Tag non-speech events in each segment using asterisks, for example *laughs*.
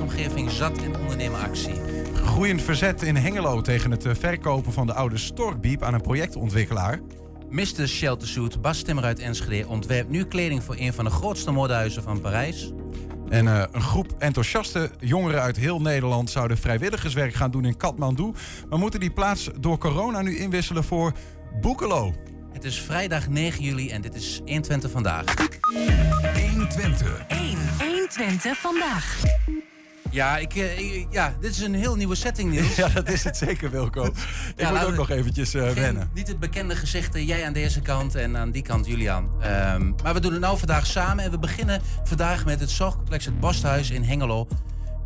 leefomgeving zat in ondernemeractie. Groeiend verzet in Hengelo tegen het eh, verkopen van de oude Storkbiep aan een projectontwikkelaar. Mr. Sheltersuit Bas Timmer uit Enschede ontwerpt nu kleding voor een van de grootste modehuizen van Parijs. En uh, een groep enthousiaste jongeren uit heel Nederland zouden vrijwilligerswerk gaan doen in Kathmandu. Maar moeten die plaats door corona nu inwisselen voor Boekelo. Het is vrijdag 9 juli en dit is 120 vandaag. 120. 1. 120 vandaag. Ja, ik, ik, ja, dit is een heel nieuwe setting, Niels. *laughs* Ja, dat is het zeker, Wilco. *laughs* Ik ja, moet ook nog eventjes uh, wennen. Niet het bekende gezichten, jij aan deze kant en aan die kant Julian. Um, maar we doen het nou vandaag samen en we beginnen vandaag met het zorgcomplex Het Bosthuis in Hengelo.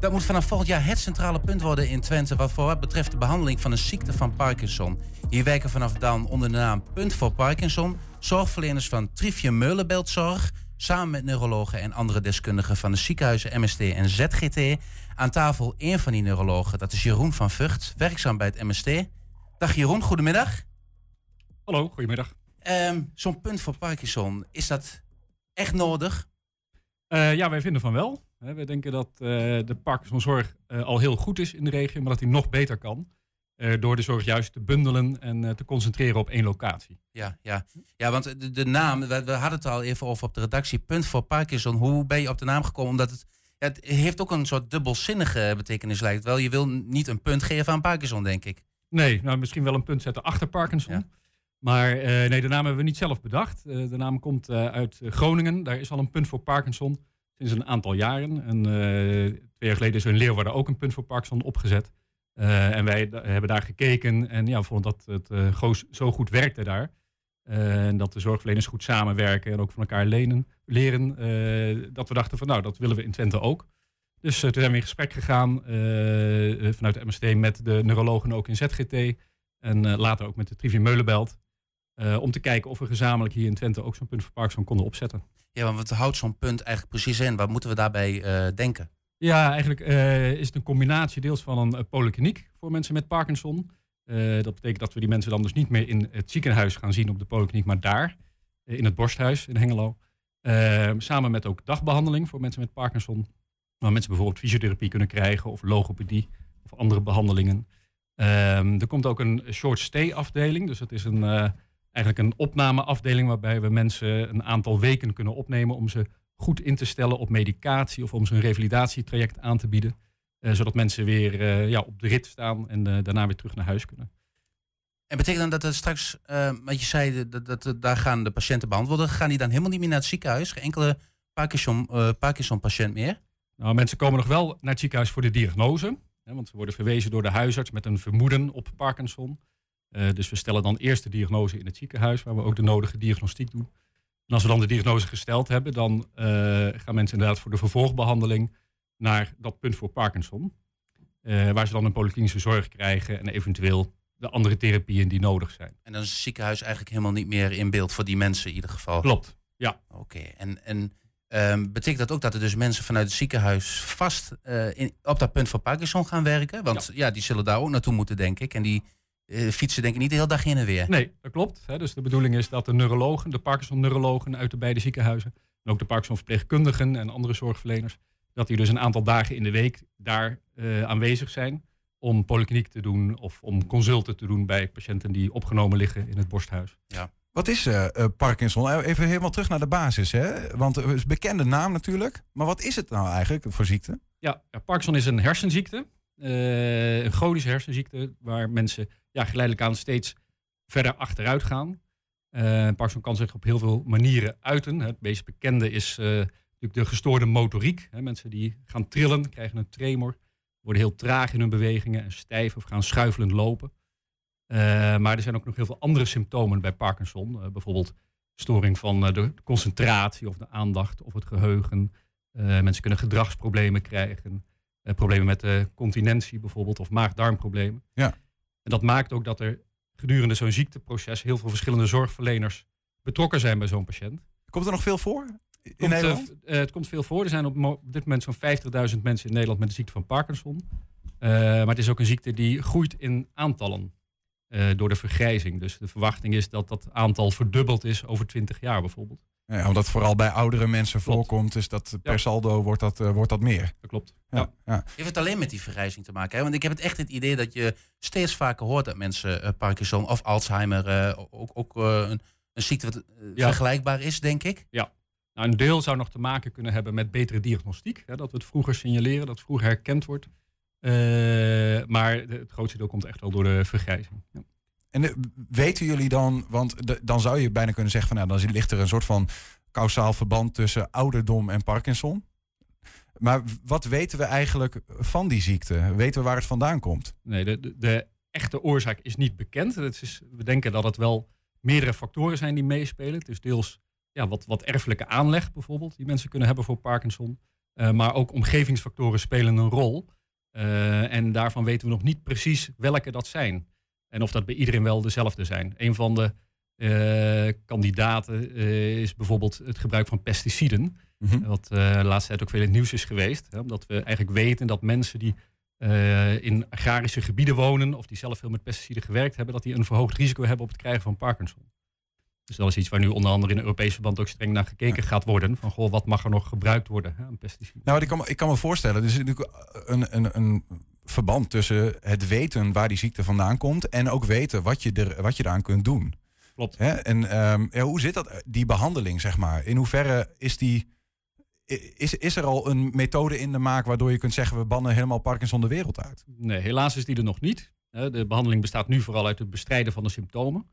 Dat moet vanaf volgend jaar het centrale punt worden in Twente... wat voor wat betreft de behandeling van een ziekte van Parkinson. Hier werken vanaf dan onder de naam Punt voor Parkinson... zorgverleners van Trivium Meulenbeeldzorg... samen met neurologen en andere deskundigen van de ziekenhuizen MST en ZGT... aan tafel één van die neurologen, dat is Jeroen van Vught... werkzaam bij het MST. Dag Jeroen, goedemiddag. Hallo, goedemiddag. Um, Zo'n punt voor Parkinson, is dat echt nodig? Uh, ja, wij vinden van wel. We denken dat uh, de Parkinsonzorg uh, al heel goed is in de regio, maar dat die nog beter kan. Uh, door de zorg juist te bundelen en te concentreren op één locatie. Ja, ja. ja want de, de naam, we, we, hadden het al even over op de redactie, Punt voor Parkinson. Hoe ben je op de naam gekomen? Omdat het, het heeft ook een soort dubbelzinnige betekenis lijkt wel. Je wil niet een punt geven aan Parkinson, denk ik. Nee, nou misschien wel een punt zetten achter Parkinson. Ja. Maar nee, de naam hebben we niet zelf bedacht. de naam komt uit Groningen. Daar is al een punt voor Parkinson sinds een aantal jaren. En twee jaar geleden is er in Leeuwarden ook een punt voor Parkinson opgezet. Uh, en wij hebben daar gekeken en ja, vonden dat het uh, zo goed werkte daar. en dat de zorgverleners goed samenwerken en ook van elkaar lenen, leren. dat we dachten van nou, dat willen we in Twente ook. Dus toen zijn we in gesprek gegaan vanuit de MST met de neurologen ook in ZGT. En later ook met de Trivium Meulenbelt. om te kijken of we gezamenlijk hier in Twente ook zo'n punt voor Parkinson konden opzetten. Ja, maar wat houdt zo'n punt eigenlijk precies in? Wat moeten we daarbij denken? Ja, eigenlijk uh, is het een combinatie deels van een uh, polykliniek voor mensen met Parkinson. dat betekent dat we die mensen dan dus niet meer in het ziekenhuis gaan zien op de polykliniek, maar daar, in het borsthuis in Hengelo. samen met ook dagbehandeling voor mensen met Parkinson. Waar mensen bijvoorbeeld fysiotherapie kunnen krijgen of logopedie of andere behandelingen. er komt ook een short stay afdeling, dus het is een eigenlijk een opnameafdeling waarbij we mensen een aantal weken kunnen opnemen om ze goed in te stellen op medicatie of om ze een revalidatietraject aan te bieden. Uh, zodat mensen weer uh, ja, op de rit staan en uh, daarna weer terug naar huis kunnen. En betekent dan dat er straks, wat je zei, dat, dat, daar gaan de patiënten behandeld worden, gaan die dan helemaal niet meer naar het ziekenhuis? Geen enkele Parkinson-patiënt Parkinson meer? Nou, mensen komen nog wel naar het ziekenhuis voor de diagnose. Hè, want ze worden verwezen door de huisarts met een vermoeden op Parkinson. Dus we stellen dan eerst de diagnose in het ziekenhuis, waar we ook de nodige diagnostiek doen. En als we dan de diagnose gesteld hebben, dan uh, gaan mensen inderdaad voor de vervolgbehandeling naar dat punt voor Parkinson. Uh, waar ze dan een polyklinische zorg krijgen en eventueel de andere therapieën die nodig zijn. En dan is het ziekenhuis eigenlijk helemaal niet meer in beeld voor die mensen in ieder geval. Klopt, ja. Oké, okay. en, en um, betekent dat ook dat er dus mensen vanuit het ziekenhuis vast in, op dat punt voor Parkinson gaan werken? Want ja. ja, die zullen daar ook naartoe moeten, denk ik. En die uh, fietsen denk ik niet de hele dag in en weer. Nee, dat klopt. Hè. Dus de bedoeling is dat de neurologen, de Parkinson-neurologen uit de beide ziekenhuizen, en ook de Parkinson-verpleegkundigen en andere zorgverleners, dat die dus een aantal dagen in de week daar uh, aanwezig zijn om polykliniek te doen of om consulten te doen bij patiënten die opgenomen liggen in het borsthuis. Ja. Wat is uh, Parkinson? Even helemaal terug naar de basis. Hè? Want het is een bekende naam natuurlijk. Maar wat is het nou eigenlijk voor ziekte? Ja, Parkinson is een hersenziekte. Uh, een chronische hersenziekte waar mensen ja, geleidelijk aan steeds verder achteruit gaan. Uh, Parkinson kan zich op heel veel manieren uiten. Het meest bekende is uh, natuurlijk de gestoorde motoriek. Mensen die gaan trillen, krijgen een tremor, worden heel traag in hun bewegingen en stijf of gaan schuifelend lopen. Maar er zijn ook nog heel veel andere symptomen bij Parkinson. bijvoorbeeld storing van de concentratie of de aandacht of het geheugen. mensen kunnen gedragsproblemen krijgen. Problemen met de continentie bijvoorbeeld of maag-darmproblemen. Ja. En dat maakt ook dat er gedurende zo'n ziekteproces heel veel verschillende zorgverleners betrokken zijn bij zo'n patiënt. Komt er nog veel voor? In komt, Nederland? Uh, het komt veel voor. Er zijn op, dit moment zo'n 50.000 mensen in Nederland met de ziekte van Parkinson. Uh, maar het is ook een ziekte die groeit in aantallen uh, door de vergrijzing. Dus de verwachting is dat dat aantal verdubbeld is over 20 jaar bijvoorbeeld. Ja, omdat het vooral bij oudere mensen Klopt. voorkomt, dus dat per Ja. saldo wordt dat, eh, wordt dat meer. Dat klopt. Ja, Ja. ja. Heeft het alleen met die vergrijzing te maken? Hè? Want ik heb het echt het idee dat je steeds vaker hoort dat mensen eh, Parkinson of Alzheimer eh, ook, ook eh, een, een ziekte wat eh, Ja. vergelijkbaar is, denk ik. Nou, een deel zou nog te maken kunnen hebben met betere diagnostiek. Hè, dat we het vroeger signaleren, dat het vroeger herkend wordt. Eh, maar het grootste deel komt echt wel door de vergrijzing. En eh, weten jullie dan, want dan zou je bijna kunnen zeggen van nou, dan ligt er een soort van kausaal verband tussen ouderdom en Parkinson. Maar wat weten we eigenlijk van die ziekte? Weten we waar het vandaan komt? Nee, de, de, echte oorzaak is niet bekend. Het is, we denken dat het wel meerdere factoren zijn die meespelen. Is deels ja, wat, wat erfelijke aanleg bijvoorbeeld, die mensen kunnen hebben voor Parkinson. Eh, maar ook omgevingsfactoren spelen een rol. Eh, en daarvan weten we nog niet precies welke dat zijn. En of dat bij iedereen wel dezelfde zijn. Een van de eh, kandidaten eh, is bijvoorbeeld het gebruik van pesticiden. Mhm. Wat eh, de laatste tijd ook veel in het nieuws is geweest. Hè, omdat we eigenlijk weten dat mensen die in agrarische gebieden wonen... of die zelf veel met pesticiden gewerkt hebben... dat die een verhoogd risico hebben op het krijgen van Parkinson. Dus dat is iets waar nu onder andere in het Europese verband ook streng naar gekeken gaat worden. Van goh, wat mag er nog gebruikt worden hè, aan pesticiden? Nou, ik kan, me- ik kan me voorstellen, er is natuurlijk een, een, een verband tussen het weten waar die ziekte vandaan komt en ook weten wat je, er, wat je eraan kunt doen. Klopt. Hè? En ehm, ja, hoe zit dat, die behandeling, zeg maar? In hoeverre is die. Is, is er al een methode in de maak waardoor je kunt zeggen: we bannen helemaal Parkinson de wereld uit? Nee, helaas is die er nog niet. De behandeling bestaat nu vooral uit het bestrijden van de symptomen.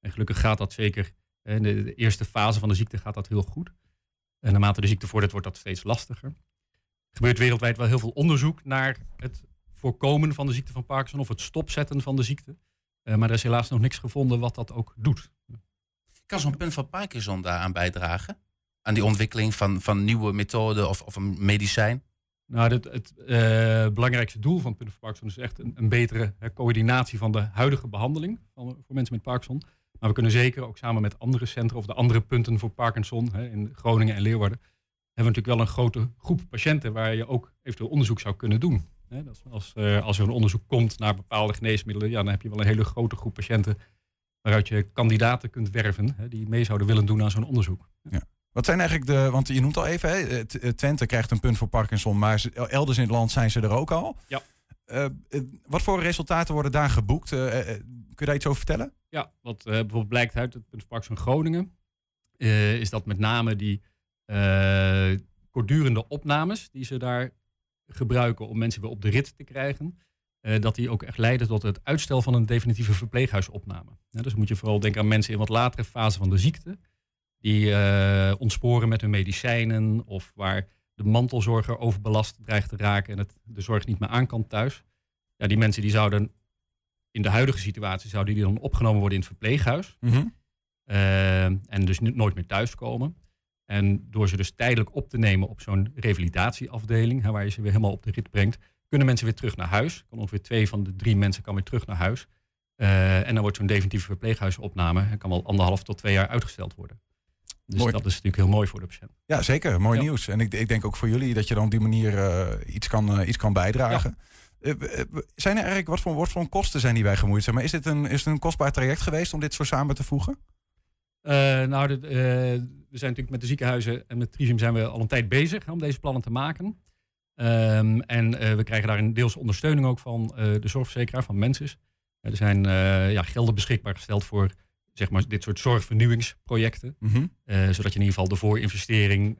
En gelukkig gaat dat zeker. In de, eerste fase van de ziekte gaat dat heel goed. En naarmate de ziekte vordert, wordt dat steeds lastiger. Er gebeurt wereldwijd wel heel veel onderzoek naar het voorkomen van de ziekte van Parkinson of het stopzetten van de ziekte. Eh, maar er is helaas nog niks gevonden wat dat ook doet. Kan zo'n punt van Parkinson daaraan bijdragen? Aan die ontwikkeling van, van nieuwe methoden of, of een medicijn? Nou, het, het eh, belangrijkste doel van het punt van Parkinson is echt een, een betere coördinatie van de huidige behandeling van, voor mensen met Parkinson. Maar we kunnen zeker ook samen met andere centra of de andere punten voor Parkinson hè, in Groningen en Leeuwarden, hebben we natuurlijk wel een grote groep patiënten waar je ook eventueel onderzoek zou kunnen doen. Hè, dat is als, eh, als er een onderzoek komt naar bepaalde geneesmiddelen, ja, dan heb je wel een hele grote groep patiënten waaruit je kandidaten kunt werven hè, die mee zouden willen doen aan zo'n onderzoek. Wat zijn eigenlijk de. Want je noemt al even, hè, eh, eh, Twente krijgt een punt voor Parkinson, maar elders in het land zijn ze er ook al. Ja. Wat voor resultaten worden daar geboekt? Kun je daar iets over vertellen? Ja, wat bijvoorbeeld blijkt uit het punt Parks van Groningen, is dat met name die kortdurende opnames die ze daar gebruiken om mensen weer op de rit te krijgen, eh, dat die ook echt leiden tot het uitstel van een definitieve verpleeghuisopname. Ja, dus moet je vooral denken aan mensen in wat latere fase van de ziekte, die eh, ontsporen met hun medicijnen of waar de mantelzorger overbelast dreigt te raken en het de zorg niet meer aan kan thuis. Ja, die mensen die zouden in de huidige situatie zouden die dan opgenomen worden in het verpleeghuis. eh, en dus nooit meer thuiskomen. En door ze dus tijdelijk op te nemen op zo'n revalidatieafdeling, hè, waar je ze weer helemaal op de rit brengt, kunnen mensen weer terug naar huis. Kan ongeveer twee van de drie mensen kan weer terug naar huis. Eh, en dan wordt zo'n definitieve verpleeghuisopname en kan wel anderhalf tot twee jaar uitgesteld worden. Dus Mooi. dat is natuurlijk heel mooi voor de patiënt. Ja, zeker. Mooi Ja. nieuws. En ik, ik denk ook voor jullie dat je dan op die manier eh, iets, kan, eh, iets kan bijdragen. W- zijn er eigenlijk, wat voor, wat voor kosten zijn die bij gemoeid? Zeg maar, is, dit een, is het een kostbaar traject geweest om dit zo samen te voegen? Eh, nou, de, eh, we zijn natuurlijk met de ziekenhuizen en met Trisium zijn we al een tijd bezig hè, om deze plannen te maken. Ehm, en eh, we krijgen daar een deels ondersteuning ook van de zorgverzekeraar, van Mensis. Er zijn ja, gelden beschikbaar gesteld voor zeg maar, dit soort zorgvernieuwingsprojecten. Mhm. Zodat je in ieder geval de voorinvestering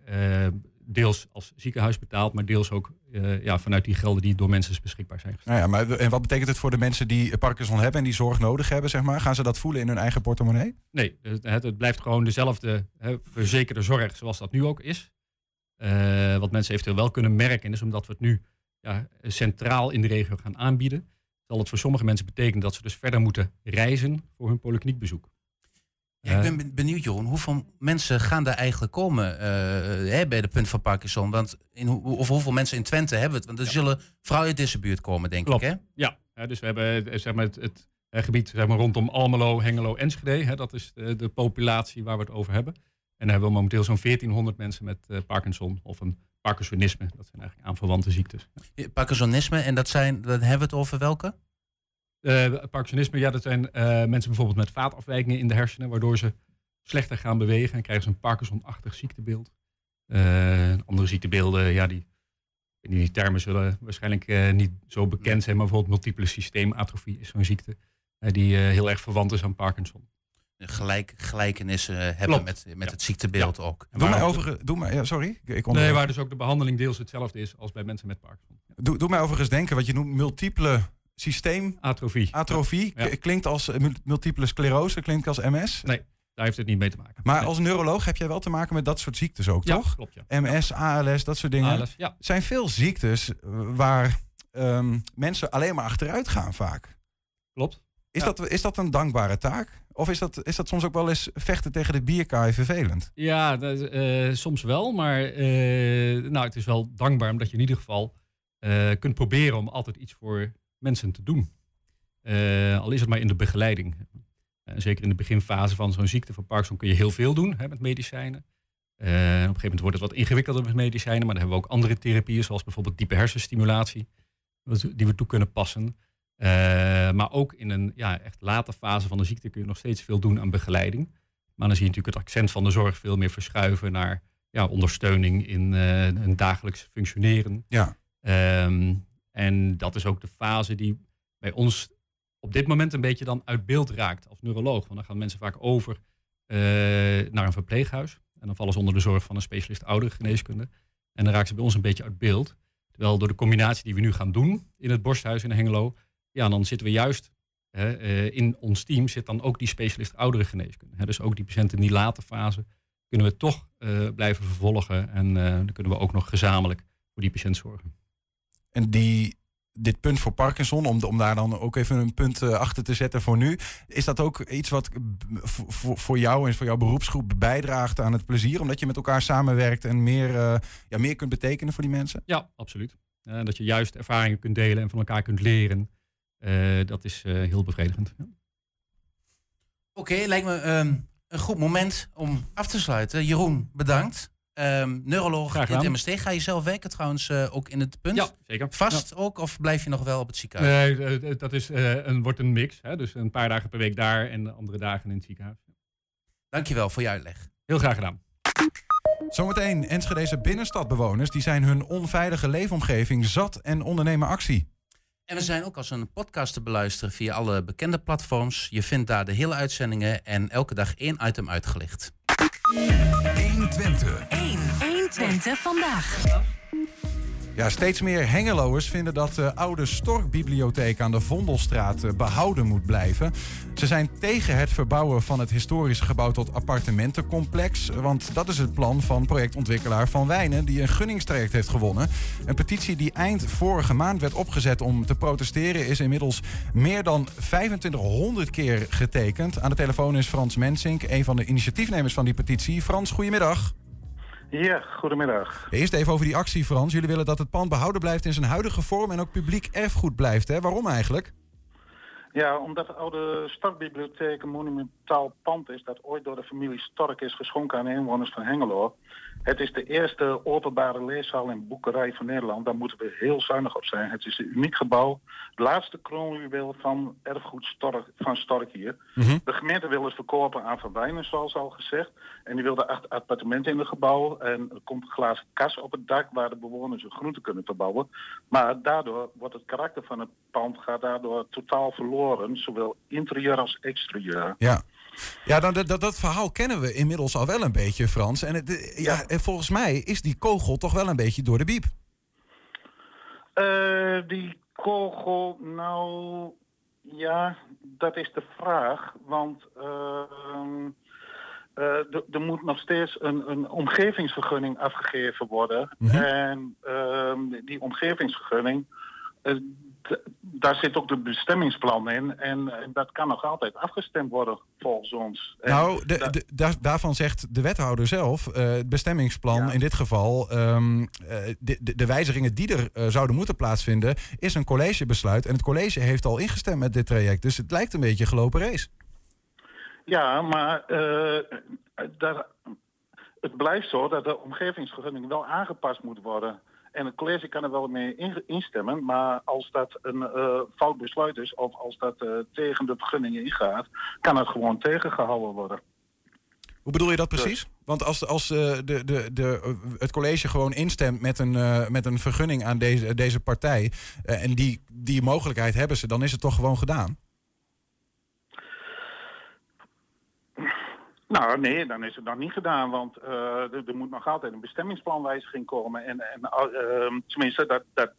deels als ziekenhuis betaalt, maar deels ook eh, ja, vanuit die gelden die door Mensis beschikbaar zijn gesteld. Nou ja, maar en wat betekent het voor de mensen die Parkinson hebben en die zorg nodig hebben? Zeg maar? Gaan ze dat voelen in hun eigen portemonnee? Nee, het, het, het blijft gewoon dezelfde hè, verzekerde zorg zoals dat nu ook is. Eh, wat mensen eventueel wel kunnen merken is omdat we het nu ja, centraal in de regio gaan aanbieden, zal het voor sommige mensen betekenen dat ze dus verder moeten reizen voor hun polykliniekbezoek. Ja, ik ben ben benieuwd, Jeroen, hoeveel mensen gaan daar eigenlijk komen eh, hè, bij de punt van Parkinson? Want in of hoeveel mensen in Twente hebben we het? Want er zullen vooral uit deze buurt komen, denk Klopt. ik. Hè? Ja, dus we hebben eh, zeg maar, het, het eh, gebied zeg maar, rondom Almelo, Hengelo, Enschede. Hè, dat is de, de populatie waar we het over hebben. En dan hebben we momenteel zo'n 1400 mensen met eh, Parkinson of een Parkinsonisme. Dat zijn eigenlijk aanverwante ziektes. Parkinsonisme, en dat zijn, dan hebben we het over welke? Eh Parkinsonisme, ja, dat zijn eh, mensen bijvoorbeeld met vaatafwijkingen in de hersenen, waardoor ze slechter gaan bewegen en krijgen ze een Parkinson-achtig ziektebeeld. Uh, andere ziektebeelden, ja, die, die termen zullen waarschijnlijk uh, niet zo bekend zijn, maar bijvoorbeeld multiple systeematrofie is zo'n ziekte die heel erg verwant is aan Parkinson gelijk, gelijkenissen hebben met, met het ziektebeeld ook. Doe mij overigens, doe mij, ja, sorry. Ik nee, waar dus ook de behandeling deels hetzelfde is als bij mensen met Parkinson. Doe, doe mij overigens denken wat je noemt multiple systeem. Atrofie. Atrofie klinkt als multiple sclerose, klinkt als MS. Nee. Daar heeft het niet mee te maken. Maar als neuroloog heb jij wel te maken met dat soort ziektes ook, ja, toch? Klopt, ja. MS, ALS, dat soort dingen. ALS, ja. zijn veel ziektes waar um, mensen alleen maar achteruit gaan vaak. Klopt. Is, dat, is dat een dankbare taak? Of is dat, is dat soms ook wel eens vechten tegen de bierkaai vervelend? Ja, dat, uh, soms wel. Maar uh, nou, het is wel dankbaar omdat je in ieder geval uh, kunt proberen om altijd iets voor mensen te doen. al is het maar in de begeleiding. zeker in de beginfase van zo'n ziekte van Parkinson kun je heel veel doen hè, met medicijnen. op een gegeven moment wordt het wat ingewikkelder met medicijnen. Maar dan hebben we ook andere therapieën, zoals bijvoorbeeld diepe hersenstimulatie, die we toe kunnen passen. Maar ook in een ja, echt late fase van de ziekte kun je nog steeds veel doen aan begeleiding. Maar dan zie je natuurlijk het accent van de zorg veel meer verschuiven naar ja, ondersteuning in een dagelijks functioneren. Ja. Um, en dat is ook de fase die bij ons op dit moment een beetje dan uit beeld raakt als neuroloog. Want dan gaan mensen vaak over uh, naar een verpleeghuis. En dan vallen ze onder de zorg van een specialist ouderengeneeskunde. En dan raken ze bij ons een beetje uit beeld. Terwijl door de combinatie die we nu gaan doen in het borsthuis in Hengelo, ja, dan zitten we juist uh, in ons team zit dan ook die specialist oudere geneeskunde. Hè, dus ook die patiënten in die late fase kunnen we toch uh, blijven vervolgen. En dan kunnen we ook nog gezamenlijk voor die patiënt zorgen. En die, dit punt voor Parkinson, om, om daar dan ook even een punt achter te zetten voor nu. Is dat ook iets wat voor jou en voor jouw beroepsgroep bijdraagt aan het plezier? Omdat je met elkaar samenwerkt en meer, ja, meer kunt betekenen voor die mensen? Ja, absoluut. dat je juist ervaringen kunt delen en van elkaar kunt leren. Uh, dat is uh, heel bevredigend. Ja. Oké, okay, lijkt me um, een goed moment om af te sluiten. Jeroen, bedankt. Um, neuroloog in MST. Ga je zelf werken trouwens uh, ook in het punt? Ja, zeker. Vast ja. ook of blijf je nog wel op het ziekenhuis? Nee, dat is, een, wordt een mix. Hè? Dus een paar dagen per week daar en de andere dagen in het ziekenhuis. Dankjewel voor je uitleg. Heel graag gedaan. Zometeen Enschedeze binnenstadbewoners die zijn hun onveilige leefomgeving zat en ondernemen actie. En we zijn ook als een podcast te beluisteren via alle bekende platforms. Je vindt daar de hele uitzendingen en elke dag één item uitgelicht. 120. 1. 120 vandaag. Ja, steeds meer Hengeloers vinden dat de oude Storkbibliotheek aan de Vondelstraat eh, behouden moet blijven. Ze zijn tegen het verbouwen van het historische gebouw tot appartementencomplex. Want dat is het plan van projectontwikkelaar Van Wijnen, die een gunningstraject heeft gewonnen. Een petitie die eind vorige maand werd opgezet om te protesteren, is inmiddels meer dan 2500 keer getekend. Aan de telefoon is Frans Mensink, een van de initiatiefnemers van die petitie. Frans, goedemiddag. Ja, goedemiddag. Eerst even over die actie, Frans. Jullie willen dat het pand behouden blijft in zijn huidige vorm en ook publiek erfgoed blijft. Hè? Waarom eigenlijk? Ja, omdat de oude stadbibliotheek een monumentaal pand is dat ooit door de familie Stork is geschonken aan de inwoners van Hengelo. Het is de eerste openbare leeszaal en boekerij van Nederland. Daar moeten we heel zuinig op zijn. Het is een uniek gebouw. Het laatste kroonjuweel van erfgoed Stork, van Stork hier. Mhm. De gemeente wil het verkopen aan Van Wijnen, zoals al gezegd. En die wilde acht appartementen in het gebouw. En er komt een glazen kas op het dak waar de bewoners hun groenten kunnen verbouwen. Maar daardoor wordt het karakter van het pand gaat daardoor totaal verloren. Zowel interieur als exterieur. Ja. Ja, dan, dat, dat verhaal kennen we inmiddels al wel een beetje, Frans. En het, ja, en volgens mij is die kogel toch wel een beetje door de biep. Uh, die kogel, nou ja, dat is de vraag. Want uh, uh, er moet nog steeds een, een omgevingsvergunning afgegeven worden. Mm -hmm. En die omgevingsvergunning daar zit ook de bestemmingsplan in. En, dat kan nog altijd afgestemd worden volgens ons. Nou, de, de, da daarvan zegt de wethouder zelf, uh, het bestemmingsplan ja. in dit geval, um, uh, de, de, wijzigingen die er uh, zouden moeten plaatsvinden, is een collegebesluit. En het college heeft al ingestemd met dit traject. Dus het lijkt een beetje een gelopen race. Ja, maar daar, het blijft zo dat de omgevingsvergunning wel aangepast moet worden. En het college kan er wel mee instemmen, maar als dat een uh, fout besluit is of als dat uh, tegen de vergunningen ingaat, kan het gewoon tegengehouden worden. Hoe bedoel je dat precies? Want als, als eh, de, de, de, eh, het college gewoon instemt met een, eh, met een vergunning aan deze, deze partij. eh, en die, die mogelijkheid hebben ze, dan is het toch gewoon gedaan? Nou, nee, dan is het nog niet gedaan, want eh, er, er moet nog altijd een bestemmingsplanwijziging komen. En, en uh, tenminste, dat, dat,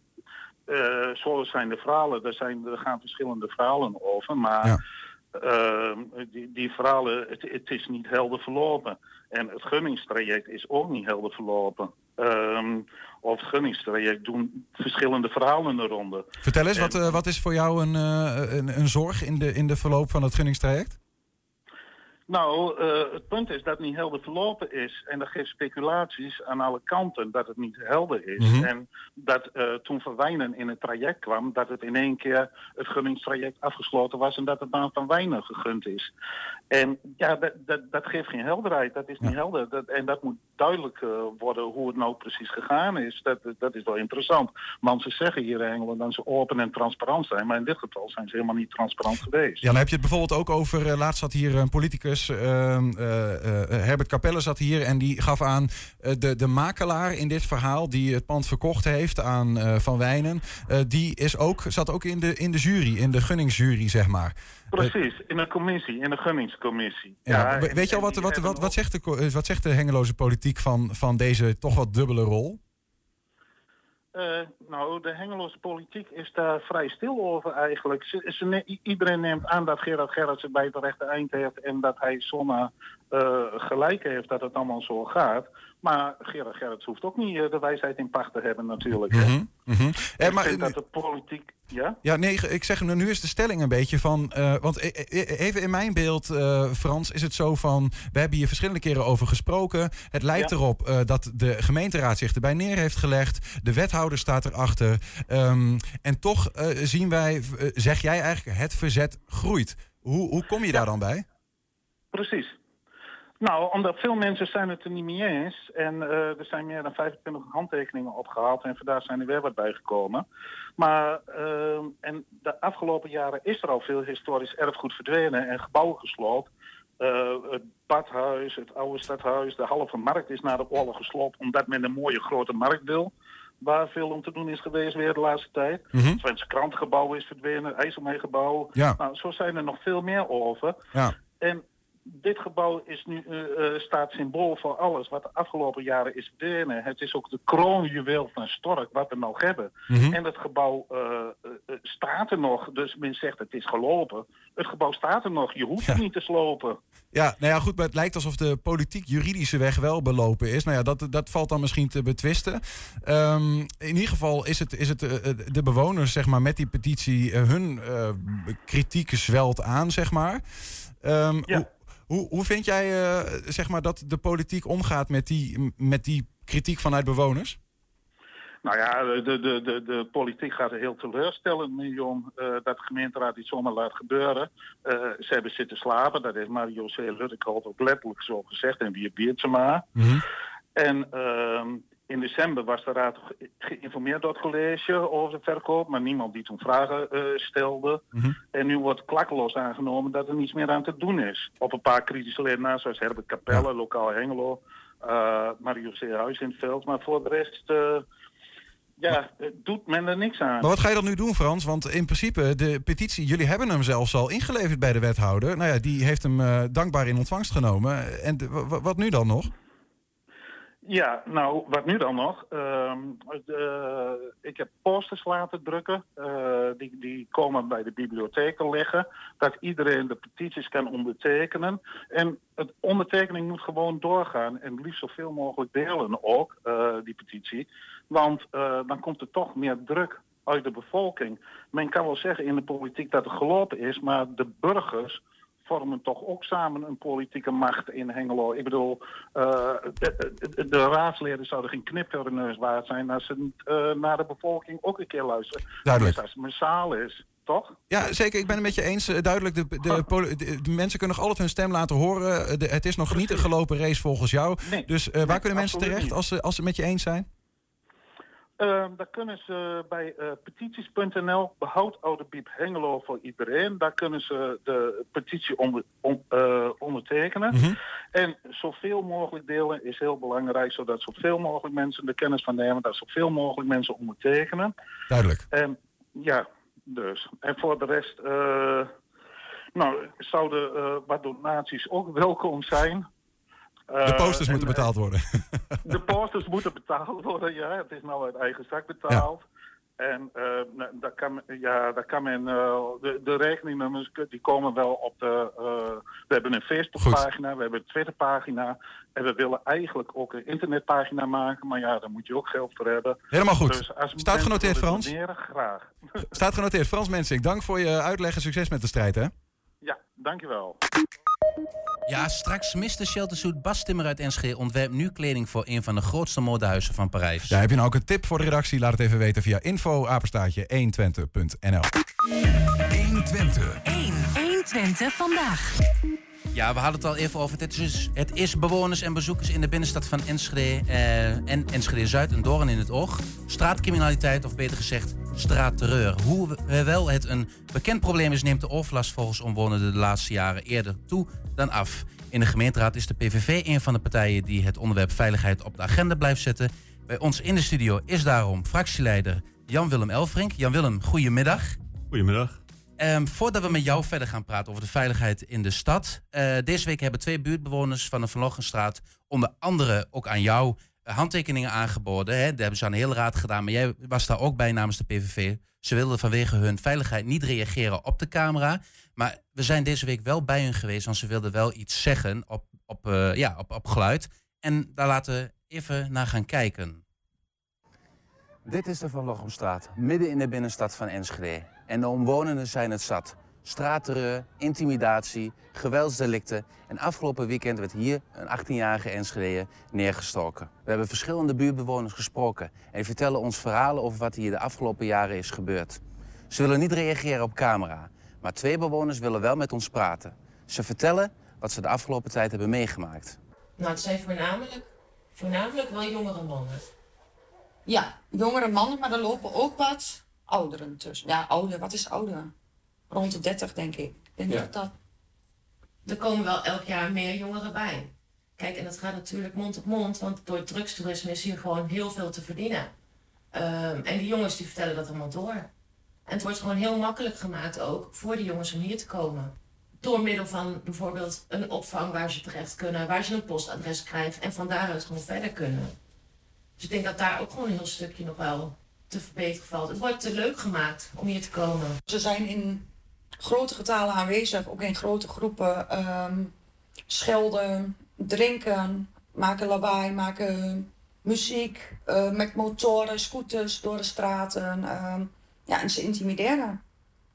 eh, zo zijn de verhalen. Er, zijn, er gaan verschillende verhalen over, maar Ja. ehm, die, die verhalen, het, het is niet helder verlopen. En het gunningstraject is ook niet helder verlopen. Ehm of het gunningstraject doen verschillende verhalen de ronde. Vertel eens, En- wat, eh, wat is voor jou een, eh, een, een zorg in de, in de verloop van het gunningstraject? Nou, eh, het punt is dat het niet helder verlopen is. En dat geeft speculaties aan alle kanten dat het niet helder is. Mhm. En dat eh, toen Van Wijnen in het traject kwam, dat het in één keer het gunningstraject afgesloten was en dat het aan Van Wijnen gegund is. En ja, dat, dat, dat geeft geen helderheid. Dat is niet Ja. helder. Dat, en dat moet duidelijk eh, worden hoe het nou precies gegaan is. Dat, dat is wel interessant. Want ze zeggen hier in Engeland dat ze open en transparant zijn. Maar in dit geval zijn ze helemaal niet transparant geweest. Ja, dan heb je het bijvoorbeeld ook over. eh, laatst zat hier een politicus, ehm, eh, Herbert Capelle zat hier en die gaf aan de, de makelaar in dit verhaal die het pand verkocht heeft aan Van Wijnen. die is ook, zat ook in de, in de jury, in de gunningsjury, zeg maar. Precies, in een commissie, in een gunningscommissie. Ja, weet je al wat, wat, wat, wat, zegt de, eh, wat zegt de Hengeloze politiek van, van deze toch wat dubbele rol? Eh, nou, de Hengeloze politiek is daar vrij stil over eigenlijk. Ze, ze ne- i- iedereen neemt aan dat Gerard Gerrits het bij het rechte eind heeft en dat hij zomaar eh, gelijk heeft dat het allemaal zo gaat. Maar Gerard Gerrits hoeft ook niet eh, de wijsheid in pacht te hebben natuurlijk. Eh, Ik maar, vind dat de politiek... Ja? Ja, nee, ik zeg nu is de stelling een beetje van. eh, want even in mijn beeld, eh, Frans, is het zo van. We hebben hier verschillende keren over gesproken. Het lijkt Ja. erop eh, dat de gemeenteraad zich erbij neer heeft gelegd. De wethouder staat erachter. Ehm, en toch eh, zien wij, eh, zeg jij eigenlijk, het verzet groeit. Hoe, hoe kom je daar dan bij? Precies. Nou, omdat veel mensen zijn het er niet mee eens. En eh, er zijn meer dan 25 handtekeningen opgehaald. En vandaar zijn er weer wat bijgekomen. Maar ehm, en de afgelopen jaren is er al veel historisch erfgoed verdwenen en gebouwen gesloopt. Eh, het badhuis, het oude stadhuis, de halve markt is na de oorlog gesloopt omdat men een mooie grote markt wil. Waar veel om te doen is geweest weer de laatste tijd. Het Twentse krantgebouw is verdwenen, IJsselmeergebouw. Ja. Nou, zo zijn er nog veel meer over. Ja. En dit gebouw is nu, eh, eh, staat symbool voor alles wat de afgelopen jaren is verdwenen. Het is ook de kroonjuweel van Stork, wat we nog hebben. Mhm. En het gebouw eh, staat er nog. Dus men zegt het is gelopen. Het gebouw staat er nog. Je hoeft het niet te slopen. Ja, nou ja, goed, maar het lijkt alsof de politiek-juridische weg wel belopen is. Nou ja, dat, dat valt dan misschien te betwisten. Ehm, in ieder geval is het, is het de bewoners, zeg maar, met die petitie, hun kritiek zwelt aan, zeg maar. Ehm, Ja. hoe, hoe, hoe vind jij, eh, zeg maar, dat de politiek omgaat met die, met die kritiek vanuit bewoners? Nou ja, de, de, de, de politiek gaat er heel teleurstellend mee om eh, dat de gemeenteraad iets zomaar laat gebeuren. Eh, ze hebben zitten slapen, dat heeft Mario C. Luttekholt ook letterlijk zo gezegd en wie Biertsema. Mhm. En ehm, in december was de raad ge- geïnformeerd door het college over de verkoop, maar niemand die toen vragen eh, stelde. Mhm. En nu wordt klakkeloos aangenomen dat er niets meer aan te doen is. Op een paar kritische leden zoals Herbert Capelle, lokaal Hengelo, eh, Mario C. Huis in het veld. Maar voor de rest, eh, ja, doet men er niks aan. Maar wat ga je dan nu doen, Frans? Want in principe, de petitie, jullie hebben hem zelfs al ingeleverd bij de wethouder. Nou ja, die heeft hem dankbaar in ontvangst genomen. En wat nu dan nog? Ja, nou, wat nu dan nog? Ehm, de- ik heb posters laten drukken. eh, die, die komen bij de bibliotheken liggen. Dat iedereen de petities kan ondertekenen. En het ondertekening moet gewoon doorgaan. En liefst zoveel mogelijk delen ook, eh, die petitie. Want eh, dan komt er toch meer druk uit de bevolking. Men kan wel zeggen in de politiek dat het gelopen is. Maar de burgers vormen toch ook samen een politieke macht in Hengelo. Ik bedoel, eh, de, de, de raadsleden zouden geen knip voor hun neus waard zijn als ze eh, naar de bevolking ook een keer luisteren. Duidelijk. Dus als het massaal is, toch? Ja, zeker. Ik ben het met je eens. Eh, Duidelijk, de, de, mensen kunnen nog altijd hun stem laten horen. Het is nog niet een gelopen race volgens jou. Nee. Dus waar Nee, kunnen mensen terecht niet. als ze, als ze het met je eens zijn? Ehm, daar kunnen ze bij eh, petities.nl, behoud Oude Biep Hengelo voor iedereen. Daar kunnen ze de petitie onder, on- eh, ondertekenen. Mhm. En zoveel mogelijk delen is heel belangrijk, zodat zoveel mogelijk mensen er kennis van nemen, dat zoveel mogelijk mensen ondertekenen. Duidelijk. En ja, dus. En voor de rest, eh, nou, zouden wat donaties ook welkom zijn. De Eh, posters en, moeten eh, betaald worden. *laughs* de posters moeten betaald worden, ja. Het is nou uit eigen zak betaald. En eh, nou, daar kan, ja, daar kan men, de, de rekeningnummers die komen wel op de. we hebben een Facebookpagina, we hebben een Twitterpagina. En we willen eigenlijk ook een internetpagina maken. Maar ja, daar moet je ook geld voor hebben. Helemaal goed. Dus Staat genoteerd, Frans? doneren, graag. Staat genoteerd. Frans Mensink, dank voor je uitleg en succes met de strijd, hè? Ja, dankjewel. Ja, straks Mr. Sheltersuit Bas Timmer uit Enschede ontwerpt nu kleding voor een van de grootste modehuizen van Parijs. Ja, heb je nou ook een tip voor de redactie? Laat het even weten via info apenstaartje 120.nl. 120. 1. 120 vandaag. Ja, we hadden het al even over. Het is, dus- het is bewoners en bezoekers in de binnenstad van Enschede eh, en Enschede Zuid een doorn in het oog. Straatcriminaliteit, of beter gezegd straatterreur. Hoewel het een bekend probleem is, neemt de overlast volgens omwonenden de laatste jaren eerder toe dan af. In de gemeenteraad is de PVV een van de partijen die het onderwerp veiligheid op de agenda blijft zetten. Bij ons in de studio is daarom fractieleider Jan-Willem Elfrink. Jan-Willem, goedemiddag. Goedemiddag. Ehm, voordat we met jou verder gaan praten over de veiligheid in de stad. eh, deze week hebben twee buurtbewoners van de Van Lochenstraat onder andere ook aan jou eh, handtekeningen aangeboden. Hè. Dat hebben ze aan de hele raad gedaan, maar jij was daar ook bij namens de PVV. Ze wilden vanwege hun veiligheid niet reageren op de camera. Maar we zijn deze week wel bij hun geweest, want ze wilden wel iets zeggen op, op, eh, ja, op, op geluid. En daar laten we even naar gaan kijken. Dit is de Van Lochemstraat, midden in de binnenstad van Enschede. En de omwonenden zijn het zat. Straatterreur, intimidatie, geweldsdelicten. En afgelopen weekend werd hier een 18-jarige Enschede neergestoken. We hebben verschillende buurtbewoners gesproken. En die vertellen ons verhalen over wat hier de afgelopen jaren is gebeurd. Ze willen niet reageren op camera. Maar twee bewoners willen wel met ons praten. Ze vertellen wat ze de afgelopen tijd hebben meegemaakt. Nou, het zijn voornamelijk, voornamelijk wel jongere mannen. Ja, jongere mannen, maar er lopen ook wat ouderen tussen. Ja, ouder, wat is ouder? Rond de 30, denk ik. Ik denk Ja. dat dat. Er komen wel elk jaar meer jongeren bij. Kijk, en dat gaat natuurlijk mond op mond, want door drugstoerisme is hier gewoon heel veel te verdienen. Ehm, en die jongens die vertellen dat allemaal door. En het wordt gewoon heel makkelijk gemaakt ook voor die jongens om hier te komen. Door middel van bijvoorbeeld een opvang waar ze terecht kunnen, waar ze een postadres krijgen en van daaruit gewoon verder kunnen. Dus ik denk dat daar ook gewoon een heel stukje nog wel te verbeteren valt. Het wordt te leuk gemaakt om hier te komen. Ze zijn in grote getalen aanwezig, ook in grote groepen. ehm, schelden, drinken, maken lawaai, maken muziek, eh, met motoren, scooters door de straten. ehm, ja, en ze intimideren.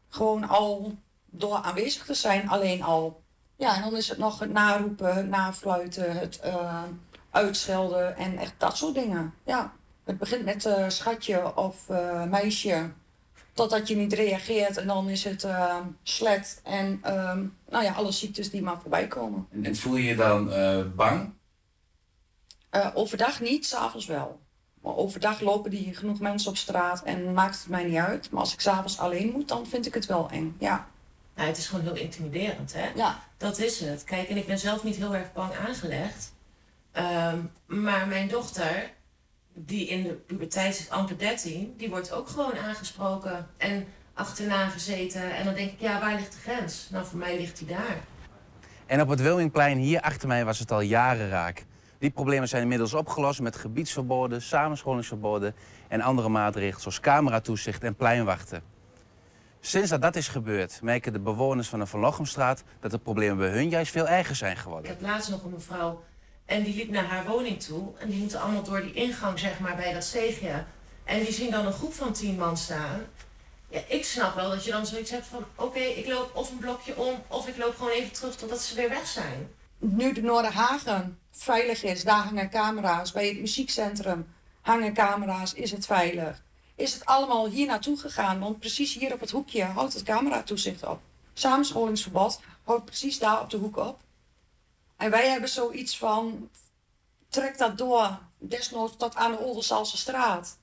Gewoon al door aanwezig te zijn, alleen al. Ja, en dan is het nog het naroepen, nafluiten, het eh, uitschelden en echt dat soort dingen. Ja, het begint met eh, schatje of eh, meisje, totdat je niet reageert en dan is het eh slet en ehm, nou ja, alle ziektes die maar voorbij komen. En voel je je dan eh, bang? Eh, overdag niet, s'avonds wel. Maar overdag lopen die genoeg mensen op straat en maakt het mij niet uit. Maar als ik s'avonds alleen moet, dan vind ik het wel eng. Ja, Nou, het is gewoon heel intimiderend, hè? ja. Dat is het. Kijk, en ik ben zelf niet heel erg bang aangelegd. Ehm, maar mijn dochter, die in de puberteit is, amper 13, die wordt ook gewoon aangesproken en achterna gezeten. En dan denk ik, ja, waar ligt de grens? Nou, voor mij ligt die daar. En op het Wilmingplein hier achter mij was het al jaren raak. Die problemen zijn inmiddels opgelost met gebiedsverboden, samenscholingsverboden en andere maatregelen zoals cameratoezicht en pleinwachten. Sinds dat dat is gebeurd, merken de bewoners van de Van Lochemstraat dat de problemen bij hun juist veel erger zijn Ik geworden. heb laatst nog een mevrouw en die liep naar haar woning toe. En die moeten allemaal door die ingang, zeg maar, bij dat steegje. En die zien dan een groep van tien man staan. Ja, ik snap wel dat je dan zoiets hebt van... Oké, ik loop of een blokje om, of ik loop gewoon even terug totdat ze weer weg zijn. Nu de Noorderhagen veilig is, daar hangen camera's. Bij het muziekcentrum hangen camera's, is het veilig. Is het allemaal hier naartoe gegaan? Want precies hier op het hoekje houdt het cameratoezicht op. Samenscholingsverbod houdt precies daar op de hoek op. En wij hebben zoiets van, trek dat door, desnoods tot aan de Oldensalse straat.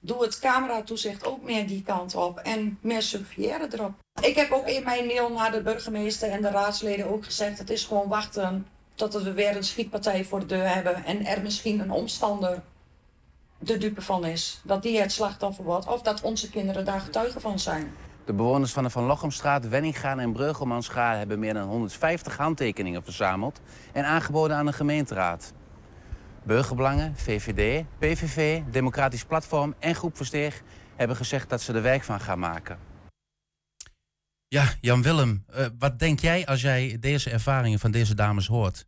doe het cameratoezicht ook meer die kant op en meer surveilleren erop. Ik heb ook in mijn mail naar de burgemeester en de raadsleden ook gezegd: het is gewoon wachten totdat we weer een schietpartij voor de deur hebben en er misschien een omstander de dupe van is. Dat die het slachtoffer wordt of dat onze kinderen daar getuigen van zijn. De bewoners van de Van Lochemstraat, Wenningaan en Breugelmanschaar hebben meer dan 150 handtekeningen verzameld en aangeboden aan de gemeenteraad. Burgerbelangen, VVD, PVV, Democratisch Platform en Groep Versteeg hebben gezegd dat ze er werk van gaan maken. Ja, Jan Willem, uh, wat denk jij als jij deze ervaringen van deze dames hoort?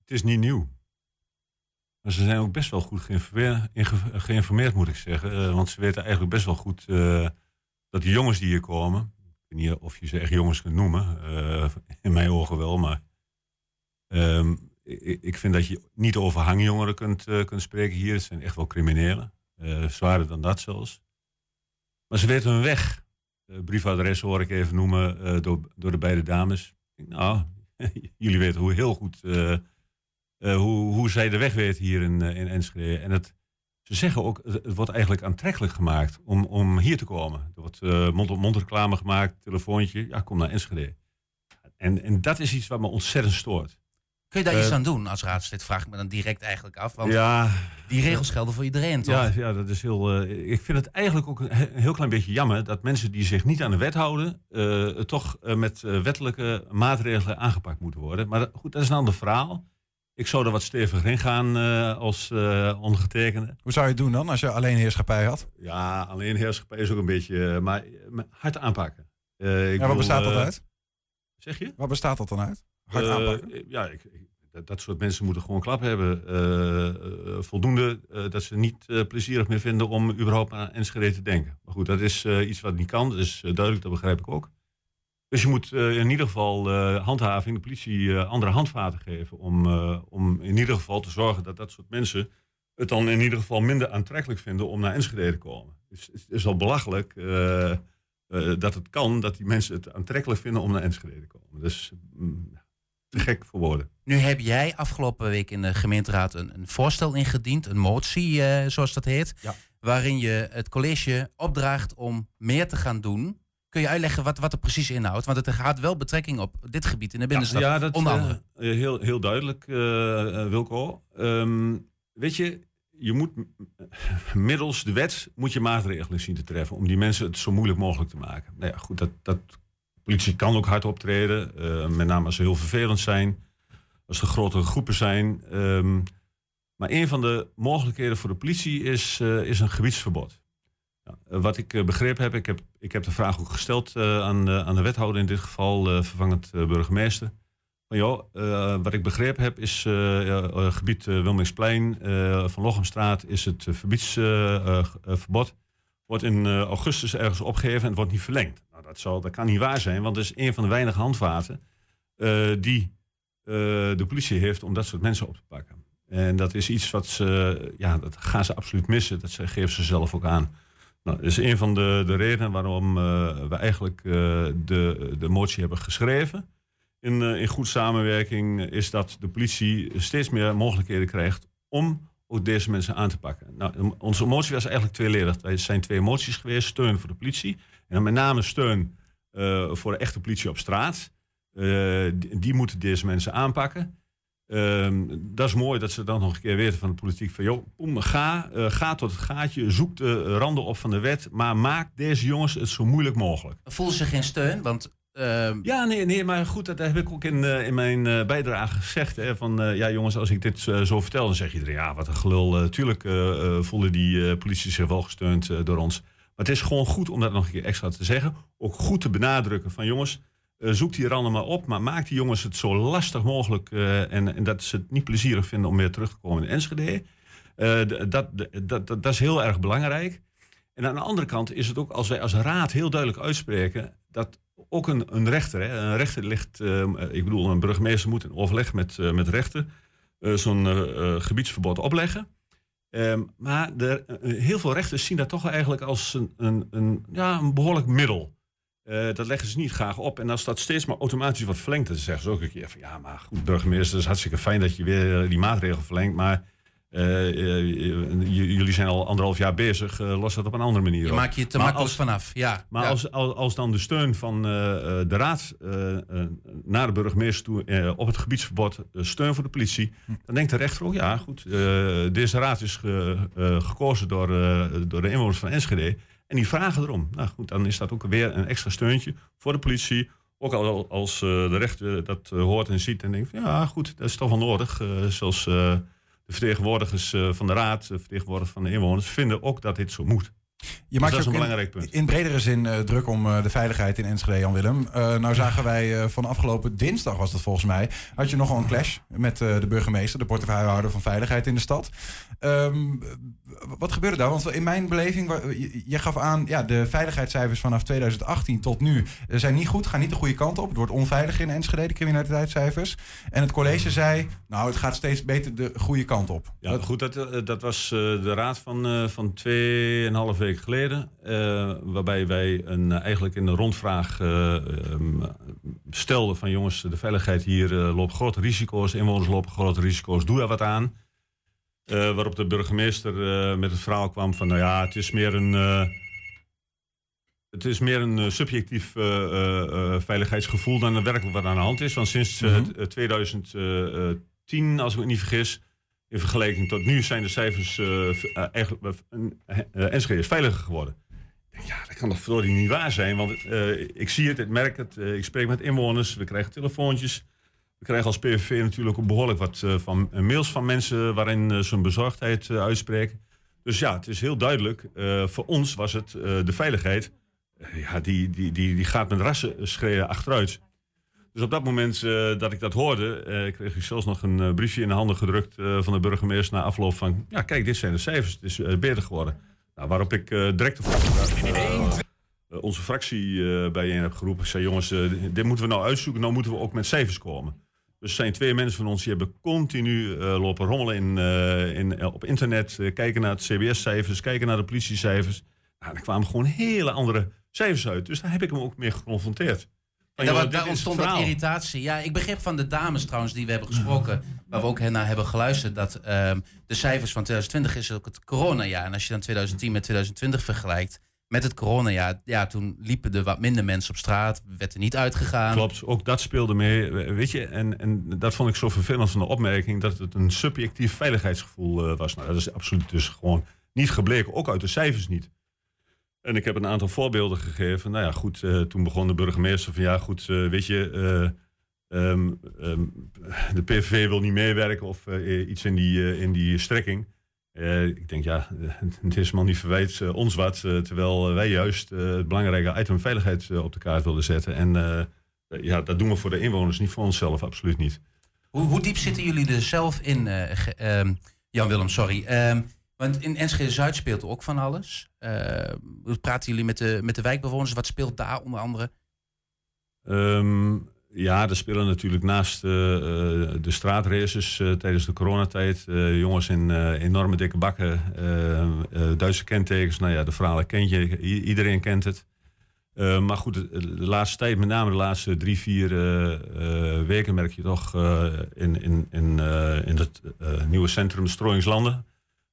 Het is niet nieuw. Maar ze zijn ook best wel goed geïnformeerd, geïnformeerd moet ik zeggen. Uh, want ze weten eigenlijk best wel goed uh, dat die jongens die hier komen. Ik weet niet of je ze echt jongens kunt noemen. in mijn ogen wel, maar. Um, ik vind dat je niet over hangjongeren kunt, uh, kunt spreken hier. Het zijn echt wel criminelen. Uh, zwaarder dan dat zelfs. Maar ze weten hun weg. Briefadres hoor ik even noemen door, door de beide dames. Nou, *laughs* jullie weten hoe heel goed hoe, hoe zij de weg weten hier in, in Enschede. En het, ze zeggen ook, het wordt eigenlijk aantrekkelijk gemaakt om, om hier te komen. Er wordt mond-op-mond reclame gemaakt, telefoontje. Ja, kom naar Enschede. En, en dat is iets wat me ontzettend stoort. Kun je daar iets eh, aan doen als raadslid? Vraag ik me dan direct eigenlijk af. Want ja, die regels gelden voor iedereen, toch? Ja, ja dat is heel. Uh, ik vind het eigenlijk ook een heel klein beetje jammer dat mensen die zich niet aan de wet houden, toch met wettelijke maatregelen aangepakt moeten worden. Maar goed, dat is een ander verhaal. Ik zou er wat steviger in gaan als ondergetekende. Hoe zou je het doen dan als je alleen heerschappij had? Ja, alleen heerschappij is ook een beetje. maar hard aanpakken. ja, wat bestaat dat uit? Zeg je? Wat bestaat dat dan uit? Hard uh, aanpakken? Ja, ik, dat, dat, soort mensen moeten gewoon klap hebben. Uh, voldoende dat ze niet plezierig meer vinden om überhaupt aan Enschede te denken. Maar goed, dat is iets wat niet kan. Dat is duidelijk, dat begrijp ik ook. Dus je moet in ieder geval handhaving, de politie, andere handvaten geven. Om, om in ieder geval te zorgen dat dat soort mensen het dan in ieder geval minder aantrekkelijk vinden om naar Enschede te komen. Dus het is al belachelijk dat het kan dat die mensen het aantrekkelijk vinden om naar Enschede te komen. Dus mm, te gek voor woorden. Nu heb jij afgelopen week in de gemeenteraad een, een voorstel ingediend, een motie uh, zoals dat heet, ja. waarin je het college opdraagt om meer te gaan doen. Kun je uitleggen wat, wat er precies inhoudt? Want het gaat wel betrekking op dit gebied in de binnenstad, ja, dat, onder andere. Uh, heel, heel duidelijk, uh, Wilco. Um, weet je, je moet *laughs* middels de wet moet je maatregelen zien te treffen om die mensen het zo moeilijk mogelijk te maken. Nou ja, goed, dat, dat politie kan ook hard optreden, uh, met name als ze heel vervelend zijn, als er grotere groepen zijn. Um, maar een van de mogelijkheden voor de politie is, uh, is een gebiedsverbod. Ja, wat ik begrepen heb, ik heb, ik heb de vraag ook gesteld aan, aan de wethouder, in dit geval vervangend burgemeester. Maar joh, wat ik begrepen heb is gebied Wilmingsplein van Lochemstraat is het verbiedsverbod. wordt in augustus ergens opgegeven en wordt niet verlengd dat, zal, dat kan niet waar zijn, want het is een van de weinige handvaten die de politie heeft om dat soort mensen op te pakken. En dat is iets wat ze, ja, dat gaan ze absoluut missen. Dat geven ze zelf ook aan. Nou, dat is een van de, de redenen waarom uh, we eigenlijk de, de motie hebben geschreven. In, in goed samenwerking is dat de politie steeds meer mogelijkheden krijgt om ook deze mensen aan te pakken. Nou, onze motie was eigenlijk tweeledig. Er zijn twee moties geweest. Steun voor de politie en met name steun voor de echte politie op straat. Die, moeten deze mensen aanpakken. Uh, dat is mooi dat ze dan nog een keer weten van de politiek van... joh, poem, ga, uh, ga tot het gaatje, zoek de randen op van de wet... maar maak deze jongens het zo moeilijk mogelijk. Voelen ze geen steun? Want ehm, ja, nee, nee, maar goed, dat heb ik ook in, uh, in mijn uh, bijdrage gezegd. Hè, van ja, jongens, als ik dit zo vertel, dan zeg iedereen: ja, wat een gelul. tuurlijk voelen die politie zich wel gesteund door ons. Maar het is gewoon goed om dat nog een keer extra te zeggen. Ook goed te benadrukken van jongens, uh, zoek die randen maar op. Maar maak die jongens het zo lastig mogelijk. Uh, en, en, dat ze het niet plezierig vinden om weer terug te komen in Enschede. Uh, dat, dat, dat, dat is heel erg belangrijk. En aan de andere kant is het ook als wij als raad heel duidelijk uitspreken. dat ook een, een rechter, hè, een rechter ligt. ik bedoel, een burgemeester moet in overleg met, met rechter. zo'n gebiedsverbod opleggen. Um, maar heel veel rechters zien dat toch eigenlijk als een, een, een ja, een behoorlijk middel. Uh, dat leggen ze niet graag op. En als dat steeds maar automatisch wordt verlengd, dan zeggen ze ook een keer van ja, maar goed, burgemeester, het is hartstikke fijn dat je weer die maatregel verlengt. Maar eh, eh, jullie zijn al anderhalf jaar bezig, eh, los dat op een andere manier Je op. maakt je te Maar makkelijk als- vanaf. Ja. Maar ja. als, als, als dan de steun van eh, eh, de raad eh, eh, naar de burgemeester toe eh, op het gebiedsverbod, eh, steun voor de politie, dan denkt de rechter ook, ja goed, eh, deze raad is ge- eh, gekozen door, eh, door de inwoners van Enschede en die vragen erom. Nou goed, dan is dat ook weer een extra steuntje voor de politie. Ook al als eh, de rechter dat eh, hoort en ziet en denkt, ja goed, dat is toch wel nodig. Eh, zoals de vertegenwoordigers van de raad, de vertegenwoordigers van de inwoners, vinden ook dat dit zo moet. Je Dus maakt dat is een ook in- belangrijk punt. In bredere zin eh, druk om eh, de veiligheid in Enschede, Jan-Willem. Eh, nou zagen wij van afgelopen dinsdag, was dat volgens mij... had je nogal een clash met de burgemeester... de portefeuillehouder van Veiligheid in de stad. Ehm, wat gebeurde daar? Want in mijn beleving, je, je gaf aan... ja, de veiligheidscijfers vanaf 2018 tot nu zijn niet goed... gaan niet de goede kant op. Het wordt onveilig in Enschede, de criminaliteitscijfers. En het college zei... nou, het gaat steeds beter de goede kant op. Ja, Dat- goed, dat, dat was de raad van, van tweeënhalf weken geleden. eh, waarbij wij een, eh, eigenlijk in de rondvraag eh, ehm, stelden van jongens, de veiligheid hier loopt grote risico's. Inwoners lopen grote risico's, doe daar wat aan. Waarop de burgemeester met het verhaal kwam van, nou ja, het is meer een... het is meer een subjectief veiligheidsgevoel dan er werkelijk wat aan de hand is. Want sinds eh, Mhm. t- 2010, als ik me niet vergis, in vergelijking tot nu zijn de cijfers eh, v- eh, eigenlijk uh, Enschede is veiliger geworden. Ja, dat kan toch verdorie niet waar zijn, want eh, ik zie het, ik merk het, eh, ik spreek met inwoners, we krijgen telefoontjes. We krijgen als PVV natuurlijk ook behoorlijk wat eh, van, eh, mails van mensen waarin eh, ze hun bezorgdheid eh, uitspreken. Dus ja, het is heel duidelijk. eh, voor ons was het eh, de veiligheid. eh, ja, die, die, die, die gaat met rassenschreden achteruit. Dus op dat moment eh, dat ik dat hoorde, eh, kreeg ik zelfs nog een eh, briefje in de handen gedrukt van de burgemeester na afloop van, ja kijk, dit zijn de cijfers, het is beter geworden. Nou, waarop ik direct de onze fractie bijeen heb geroepen. Ik zei, jongens, dit moeten we nou uitzoeken, nou moeten we ook met cijfers komen. Dus er zijn twee mensen van ons die hebben continu lopen rommelen in, in, op internet, kijken naar het CBS-cijfers, kijken naar de politiecijfers. Nou, er kwamen gewoon hele andere cijfers uit. Dus daar heb ik hem ook mee geconfronteerd. Daar, joh, daar ontstond wat irritatie. Ja, ik begreep van de dames trouwens die we hebben gesproken, waar we ook naar hebben geluisterd, dat ehm, de cijfers van 2020 is ook het coronajaar. En als je dan 2010 met 2020 vergelijkt, met het coronajaar, ja, toen liepen er wat minder mensen op straat, werd er niet uitgegaan. Klopt, ook dat speelde mee. Weet je, en, en dat vond ik zo vervelend van de opmerking, dat het een subjectief veiligheidsgevoel eh, was. Nou, dat is absoluut dus gewoon niet gebleken, ook uit de cijfers niet. En ik heb een aantal voorbeelden gegeven. Nou ja, goed, eh, toen begon de burgemeester van ja, goed, eh, weet je, eh, ehm, ehm, de PVV wil niet meewerken of iets in die, in die strekking. Ik denk, ja, *laughs* het is man niet verwijt ons wat, terwijl wij juist het belangrijke item veiligheid op de kaart wilden zetten. En ja, dat doen we voor de inwoners, niet voor onszelf, absoluut niet. Hoe, hoe diep zitten jullie er zelf in, eh, ehm, Jan-Willem, sorry. Want in Enschede-Zuid speelt ook van alles. Hoe praten jullie met de, met de wijkbewoners? Wat speelt daar onder andere? Ehm, ja, er spelen natuurlijk naast eh, eh, de straatraces tijdens de coronatijd. jongens in enorme dikke bakken, Duitse kentekens. Nou ja, de verhalen kent je, iedereen kent het. Maar goed, de, laatste tijd, met name de laatste drie, vier weken, merk je toch in, in, in, in het nieuwe centrum Strooingslanden,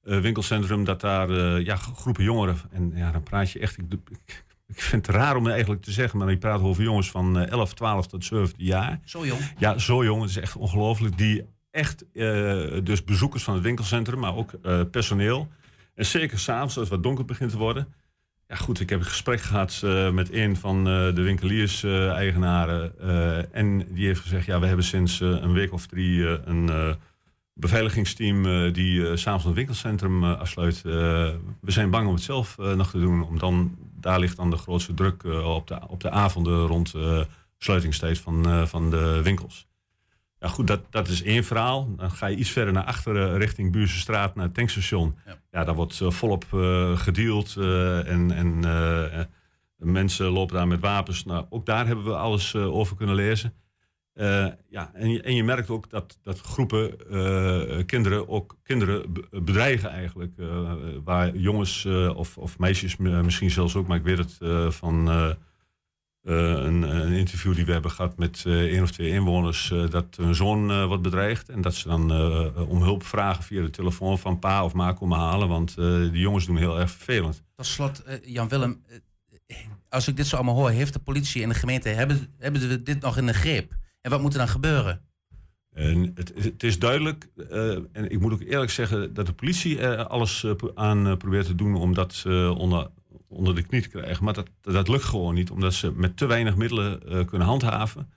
winkelcentrum, dat daar eh, ja, groepen jongeren, en ja, dan praat je echt, ik, ik, ik vind het raar om het eigenlijk te zeggen, maar ik praat over jongens van eh, 11, 12 tot 17 jaar. Zo jong. Ja, zo jong, het is echt ongelooflijk. Die echt, eh, dus bezoekers van het winkelcentrum, maar ook eh, personeel. En zeker s'avonds, als het wat donker begint te worden. Ja goed, ik heb een gesprek gehad eh, met een van eh, de winkeliers-eigenaren. en die heeft gezegd, ja, we hebben sinds eh, een week of drie eh, een eh, beveiligingsteam... eh, die eh, s'avonds het winkelcentrum eh, afsluit. We zijn bang om het zelf nog te doen. Om dan, daar ligt dan de grootste druk op, de, op de avonden rond sluitingstijd van, van de winkels. Ja, goed, dat, dat is één verhaal. Dan ga je iets verder naar achteren, richting Buurse Straat, naar het tankstation. Ja. Ja, daar wordt volop gedeeld en, en mensen lopen daar met wapens. Nou, ook daar hebben we alles over kunnen lezen. Eh, ja, en, je, en je merkt ook dat, dat groepen eh, kinderen ook kinderen be- bedreigen eigenlijk. eh, waar jongens of, of meisjes misschien zelfs ook, maar ik weet het van... een, een interview die we hebben gehad met één of twee inwoners, dat hun zoon wordt bedreigd. En dat ze dan om hulp vragen via de telefoon van pa of ma komen halen, want die jongens doen heel erg vervelend. Tot slot, Jan Willem, als ik dit zo allemaal hoor, heeft de politie en de gemeente, hebben, hebben we dit nog in de greep? En wat moet er dan gebeuren? En het, het is duidelijk, eh, en ik moet ook eerlijk zeggen, dat de politie er alles eh, aan eh, probeert te doen om dat eh, onder, onder de knie te krijgen. Maar dat, dat lukt gewoon niet, omdat ze met te weinig middelen eh, kunnen handhaven.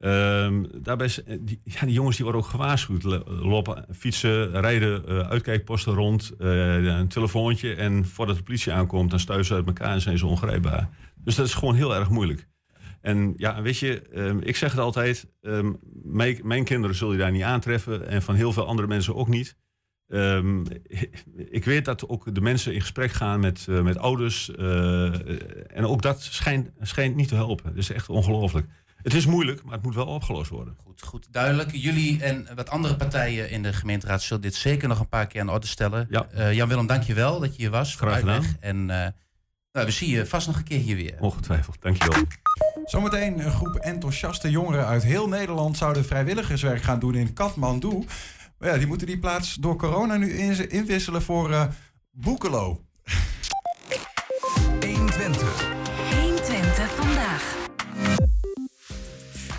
Ehm, daarbij, eh, die, ja, die jongens die worden ook gewaarschuwd. Lopen, fietsen, rijden, eh, uitkijkposten rond, eh, een telefoontje. En voordat de politie aankomt, dan stuiven ze uit elkaar en zijn ze ongrijpbaar. Dus dat is gewoon heel erg moeilijk. En ja, weet je, ehm, ik zeg het altijd, ehm, mijn, mijn kinderen zul je daar niet aantreffen en van heel veel andere mensen ook niet. Ehm, *laughs* ik weet dat ook de mensen in gesprek gaan met, eh, met ouders eh, en ook dat schijnt, schijnt niet te helpen. Dat is echt ongelooflijk. Het is moeilijk, maar het moet wel opgelost worden. Goed, goed, duidelijk. Jullie en wat andere partijen in de gemeenteraad zullen dit zeker nog een paar keer aan de orde stellen. Ja. Eh, Jan-Willem, dank je wel dat je hier was. Graag gedaan. En nou, we zien je vast nog een keer hier weer. Ongetwijfeld, dankjewel. Zometeen een groep enthousiaste jongeren uit heel Nederland zouden vrijwilligerswerk gaan doen in Kathmandu. Maar ja, die moeten die plaats door corona nu in- inwisselen voor eh Boekelo. 120. 120 vandaag.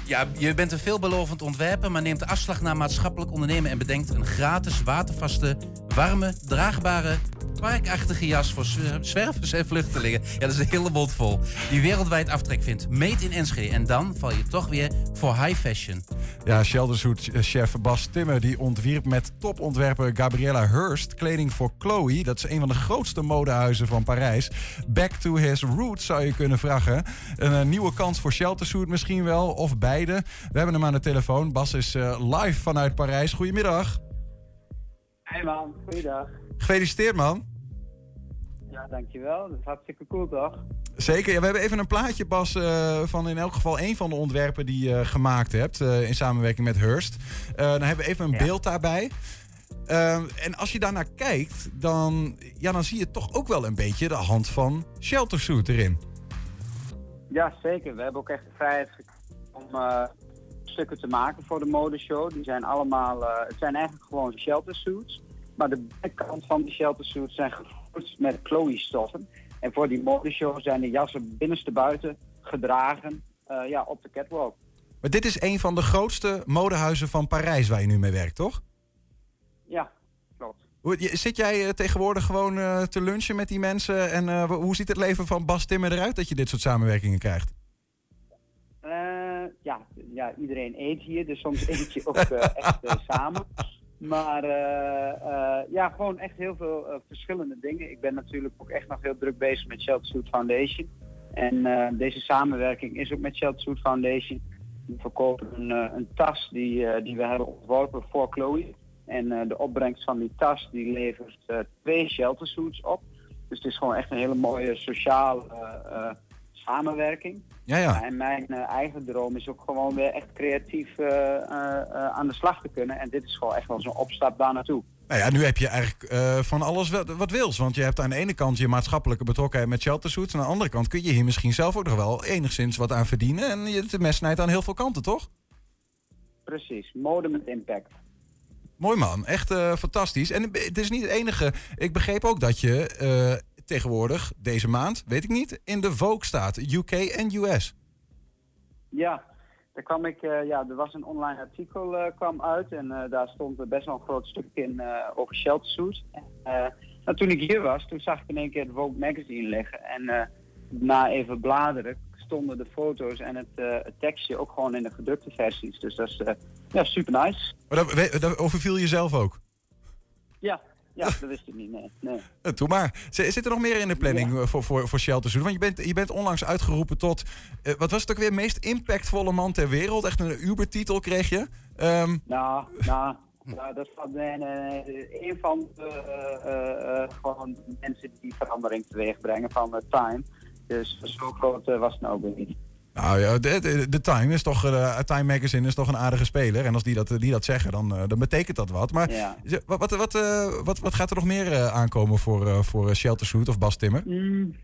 Ja, je bent een veelbelovend ontwerper, maar neemt afslag naar maatschappelijk ondernemen en bedenkt een gratis, watervaste, warme, draagbare, parkachtige jas voor zwer- zwervers en vluchtelingen. Ja, dat is een hele mond vol. Die wereldwijd aftrek vindt. Meet in Enschede. En dan val je toch weer voor high fashion. Ja, Sheltersuit-chef Bas Timmer die ontwierp met topontwerper Gabriella Hurst kleding voor Chloe. Dat is een van de grootste modehuizen van Parijs. Back to his roots zou je kunnen vragen. Een, eh, nieuwe kans voor Sheltersuit misschien wel, of beide. We hebben hem aan de telefoon. Bas is eh, live vanuit Parijs. Goedemiddag. Hey man, goeiedag. Gefeliciteerd man. Ja, dankjewel. Dat is hartstikke cool toch? Zeker. Ja, we hebben even een plaatje, Bas, eh, van in elk geval één van de ontwerpen die je gemaakt hebt. eh, in samenwerking met Hurst. Eh, dan hebben we even een Ja. beeld daarbij. En als je daarnaar kijkt, dan, ja, dan zie je toch ook wel een beetje de hand van Sheltersuit erin. Ja, zeker. We hebben ook echt de vrijheid gekregen om stukken te maken voor de modeshow. Die zijn allemaal, het zijn eigenlijk gewoon shelter suits. Maar de binnenkant van die shelter suits zijn gevoerd met Chloe stoffen. En voor die modeshow zijn de jassen binnenste buiten gedragen eh, ja, op de catwalk. Maar dit is een van de grootste modehuizen van Parijs waar je nu mee werkt, toch? Ja, klopt. Zit jij eh, tegenwoordig gewoon eh, te lunchen met die mensen? En hoe ziet het leven van Bas Timmer eruit dat je dit soort samenwerkingen krijgt? Ja, ja, iedereen eet hier, dus soms eet je ook echt *laughs* samen. Maar eh, eh, ja, gewoon echt heel veel eh, verschillende dingen. Ik ben natuurlijk ook echt nog heel druk bezig met Shelter Foundation. En deze samenwerking is ook met Shelter Foundation. We verkopen een, een tas die, die we hebben ontworpen voor Chloe. En de opbrengst van die tas die levert twee shelter suits op. Dus het is gewoon echt een hele mooie sociale samenwerking. Ja, ja. En mijn eh, eigen droom is ook gewoon weer echt creatief eh, eh, aan de slag te kunnen. En dit is gewoon echt wel zo'n opstap daar naartoe. Nou ja, nu heb je eigenlijk van alles wat, wat wils. Want je hebt aan de ene kant je maatschappelijke betrokkenheid met Sheltersuits. En aan de andere kant kun je hier misschien zelf ook nog wel enigszins wat aan verdienen. En je, het mes snijdt aan heel veel kanten, toch? Precies, mode met impact. Mooi man, echt fantastisch. En het is niet het enige. Ik begreep ook dat je tegenwoordig, deze maand, weet ik niet, in de Vogue staat. UK en US. Ja, daar kwam ik, eh, ja, er was een online artikel eh, kwam uit en eh, daar stond er best wel een groot stuk in over shelter suits. En, eh, nou, toen ik hier was, toen zag ik in één keer het Vogue magazine liggen en na even bladeren stonden de foto's en het, het tekstje ook gewoon in de gedrukte versies. Dus dat is ja, super nice. Maar dat, dat overviel je zelf ook. Ja, ja, dat wist ik niet, nee. nee. Eh, Doe maar. Zit er nog meer in de planning eh, voor, voor, voor Sheltersuit? Want je bent, je bent onlangs uitgeroepen tot, eh, wat was het ook weer, meest impactvolle man ter wereld. Echt een Uber-titel kreeg je. Ehm, Nou, nou, nou, dat is van nee, nee, nee, een van de gewoon mensen die verandering teweeg brengen van de Time. Dus zo groot was het nou ook weer niet. Nou ja, de, de, de Time is toch, eh, Time Magazine is toch een aardige speler. En als die dat, die dat zeggen, dan, eh, dan betekent dat wat. Maar Ja. wat, wat, wat, eh, wat, wat gaat er nog meer eh, aankomen voor, eh voor eh, Sheltersuit of Bas Timmer? Mm,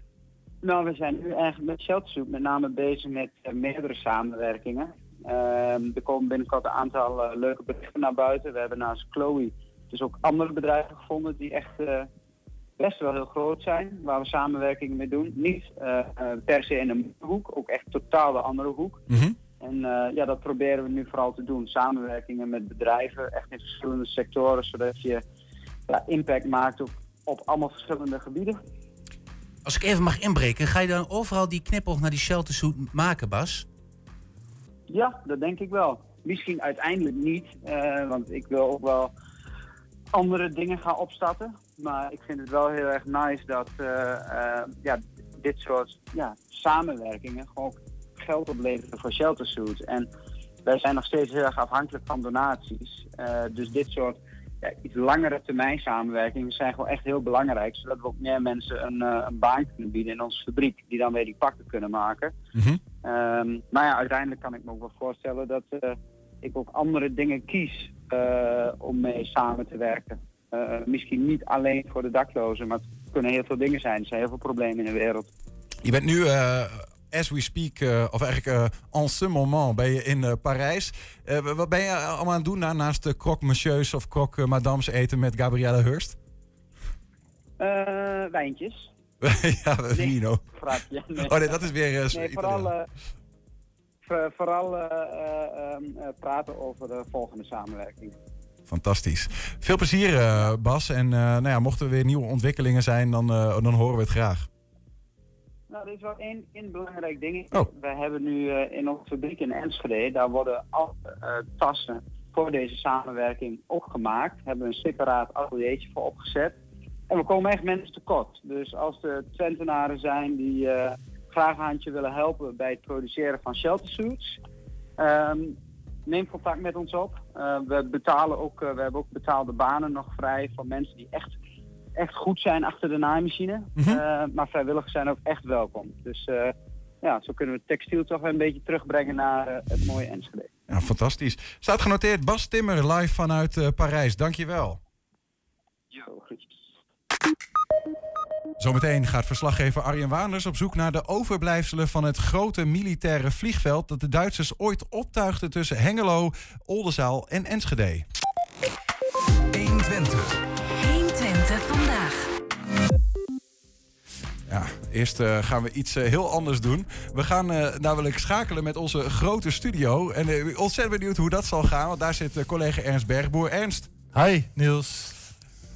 Nou, we zijn nu eigenlijk met Shelterzoek met name bezig met eh, meerdere samenwerkingen. Ehm, er komen binnenkort een aantal eh, leuke berichten naar buiten. We hebben naast Chloe dus ook andere bedrijven gevonden die echt eh, best wel heel groot zijn, waar we samenwerkingen mee doen. Niet eh, eh, per se in een hoek, ook echt totaal de andere hoek. Mhm. En eh, ja, dat proberen we nu vooral te doen. Samenwerkingen met bedrijven, echt in verschillende sectoren, zodat je ja, impact maakt op, op allemaal verschillende gebieden. Als ik even mag inbreken, ga je dan overal die knipoog naar die sheltersuit maken, Bas? Ja, dat denk ik wel. Misschien uiteindelijk niet, want ik wil ook wel andere dingen gaan opstarten. Maar ik vind het wel heel erg nice dat eh, eh, ja, dit soort ja, samenwerkingen gewoon geld opleveren voor sheltersuits. En wij zijn nog steeds heel erg afhankelijk van donaties. Eh, dus dit soort ja, iets langere termijn samenwerkingen zijn gewoon echt heel belangrijk. Zodat we ook meer mensen een, een baan kunnen bieden in onze fabriek. Die dan weer die pakken kunnen maken. Mhm. Ehm, maar ja, uiteindelijk kan ik me ook wel voorstellen dat ik ook andere dingen kies om mee samen te werken. Eh, misschien niet alleen voor de daklozen, maar het kunnen heel veel dingen zijn. Er zijn heel veel problemen in de wereld. Je bent nu, eh, as we speak, eh, of eigenlijk eh, en ce moment, ben je in Parijs. Wa- wat ben je allemaal aan het doen na- naast de croque monsieurs of croque madames eten met Gabrielle Hurst? Wijntjes. *laughs* ja, vino. Nee. Oh nee, dat is weer... Nee, vooral, voor- vooral eh, eh, ehm, eh, praten over de volgende samenwerking. Fantastisch. Veel plezier, eh, Bas. En eh, nou ja, mochten er weer nieuwe ontwikkelingen zijn, dan, eh, dan horen we het graag. Nou, er is wel één, één belangrijk ding. Oh. We hebben nu in onze fabriek in Enschede, daar worden alle tassen voor deze samenwerking opgemaakt. Hebben we een separaat ateliertje voor opgezet. En we komen echt mensen tekort. Dus als er Twentenaren zijn die graag een handje willen helpen bij het produceren van sheltersuits, ehm, neem contact met ons op. Eh, we betalen ook, eh, we hebben ook betaalde banen nog vrij voor mensen die echt echt goed zijn achter de naaimachine. Mhm. Eh, maar vrijwilligers zijn ook echt welkom. Dus ja, zo kunnen we het textiel toch weer een beetje terugbrengen naar het mooie Enschede. Ja, fantastisch. Staat genoteerd Bas Timmer live vanuit Parijs. Dankjewel. Zo, groetjes. Zometeen gaat verslaggever Arjen Waanders op zoek naar de overblijfselen van het grote militaire vliegveld dat de Duitsers ooit optuigden tussen Hengelo, Oldenzaal en Enschede. 120. 120 vandaag. Ja, eerst eh, gaan we iets eh, heel anders doen. We gaan eh, namelijk schakelen met onze grote studio. En ontzettend benieuwd hoe dat zal gaan, want daar zit collega Ernst Bergboer. Ernst, Hi, Niels.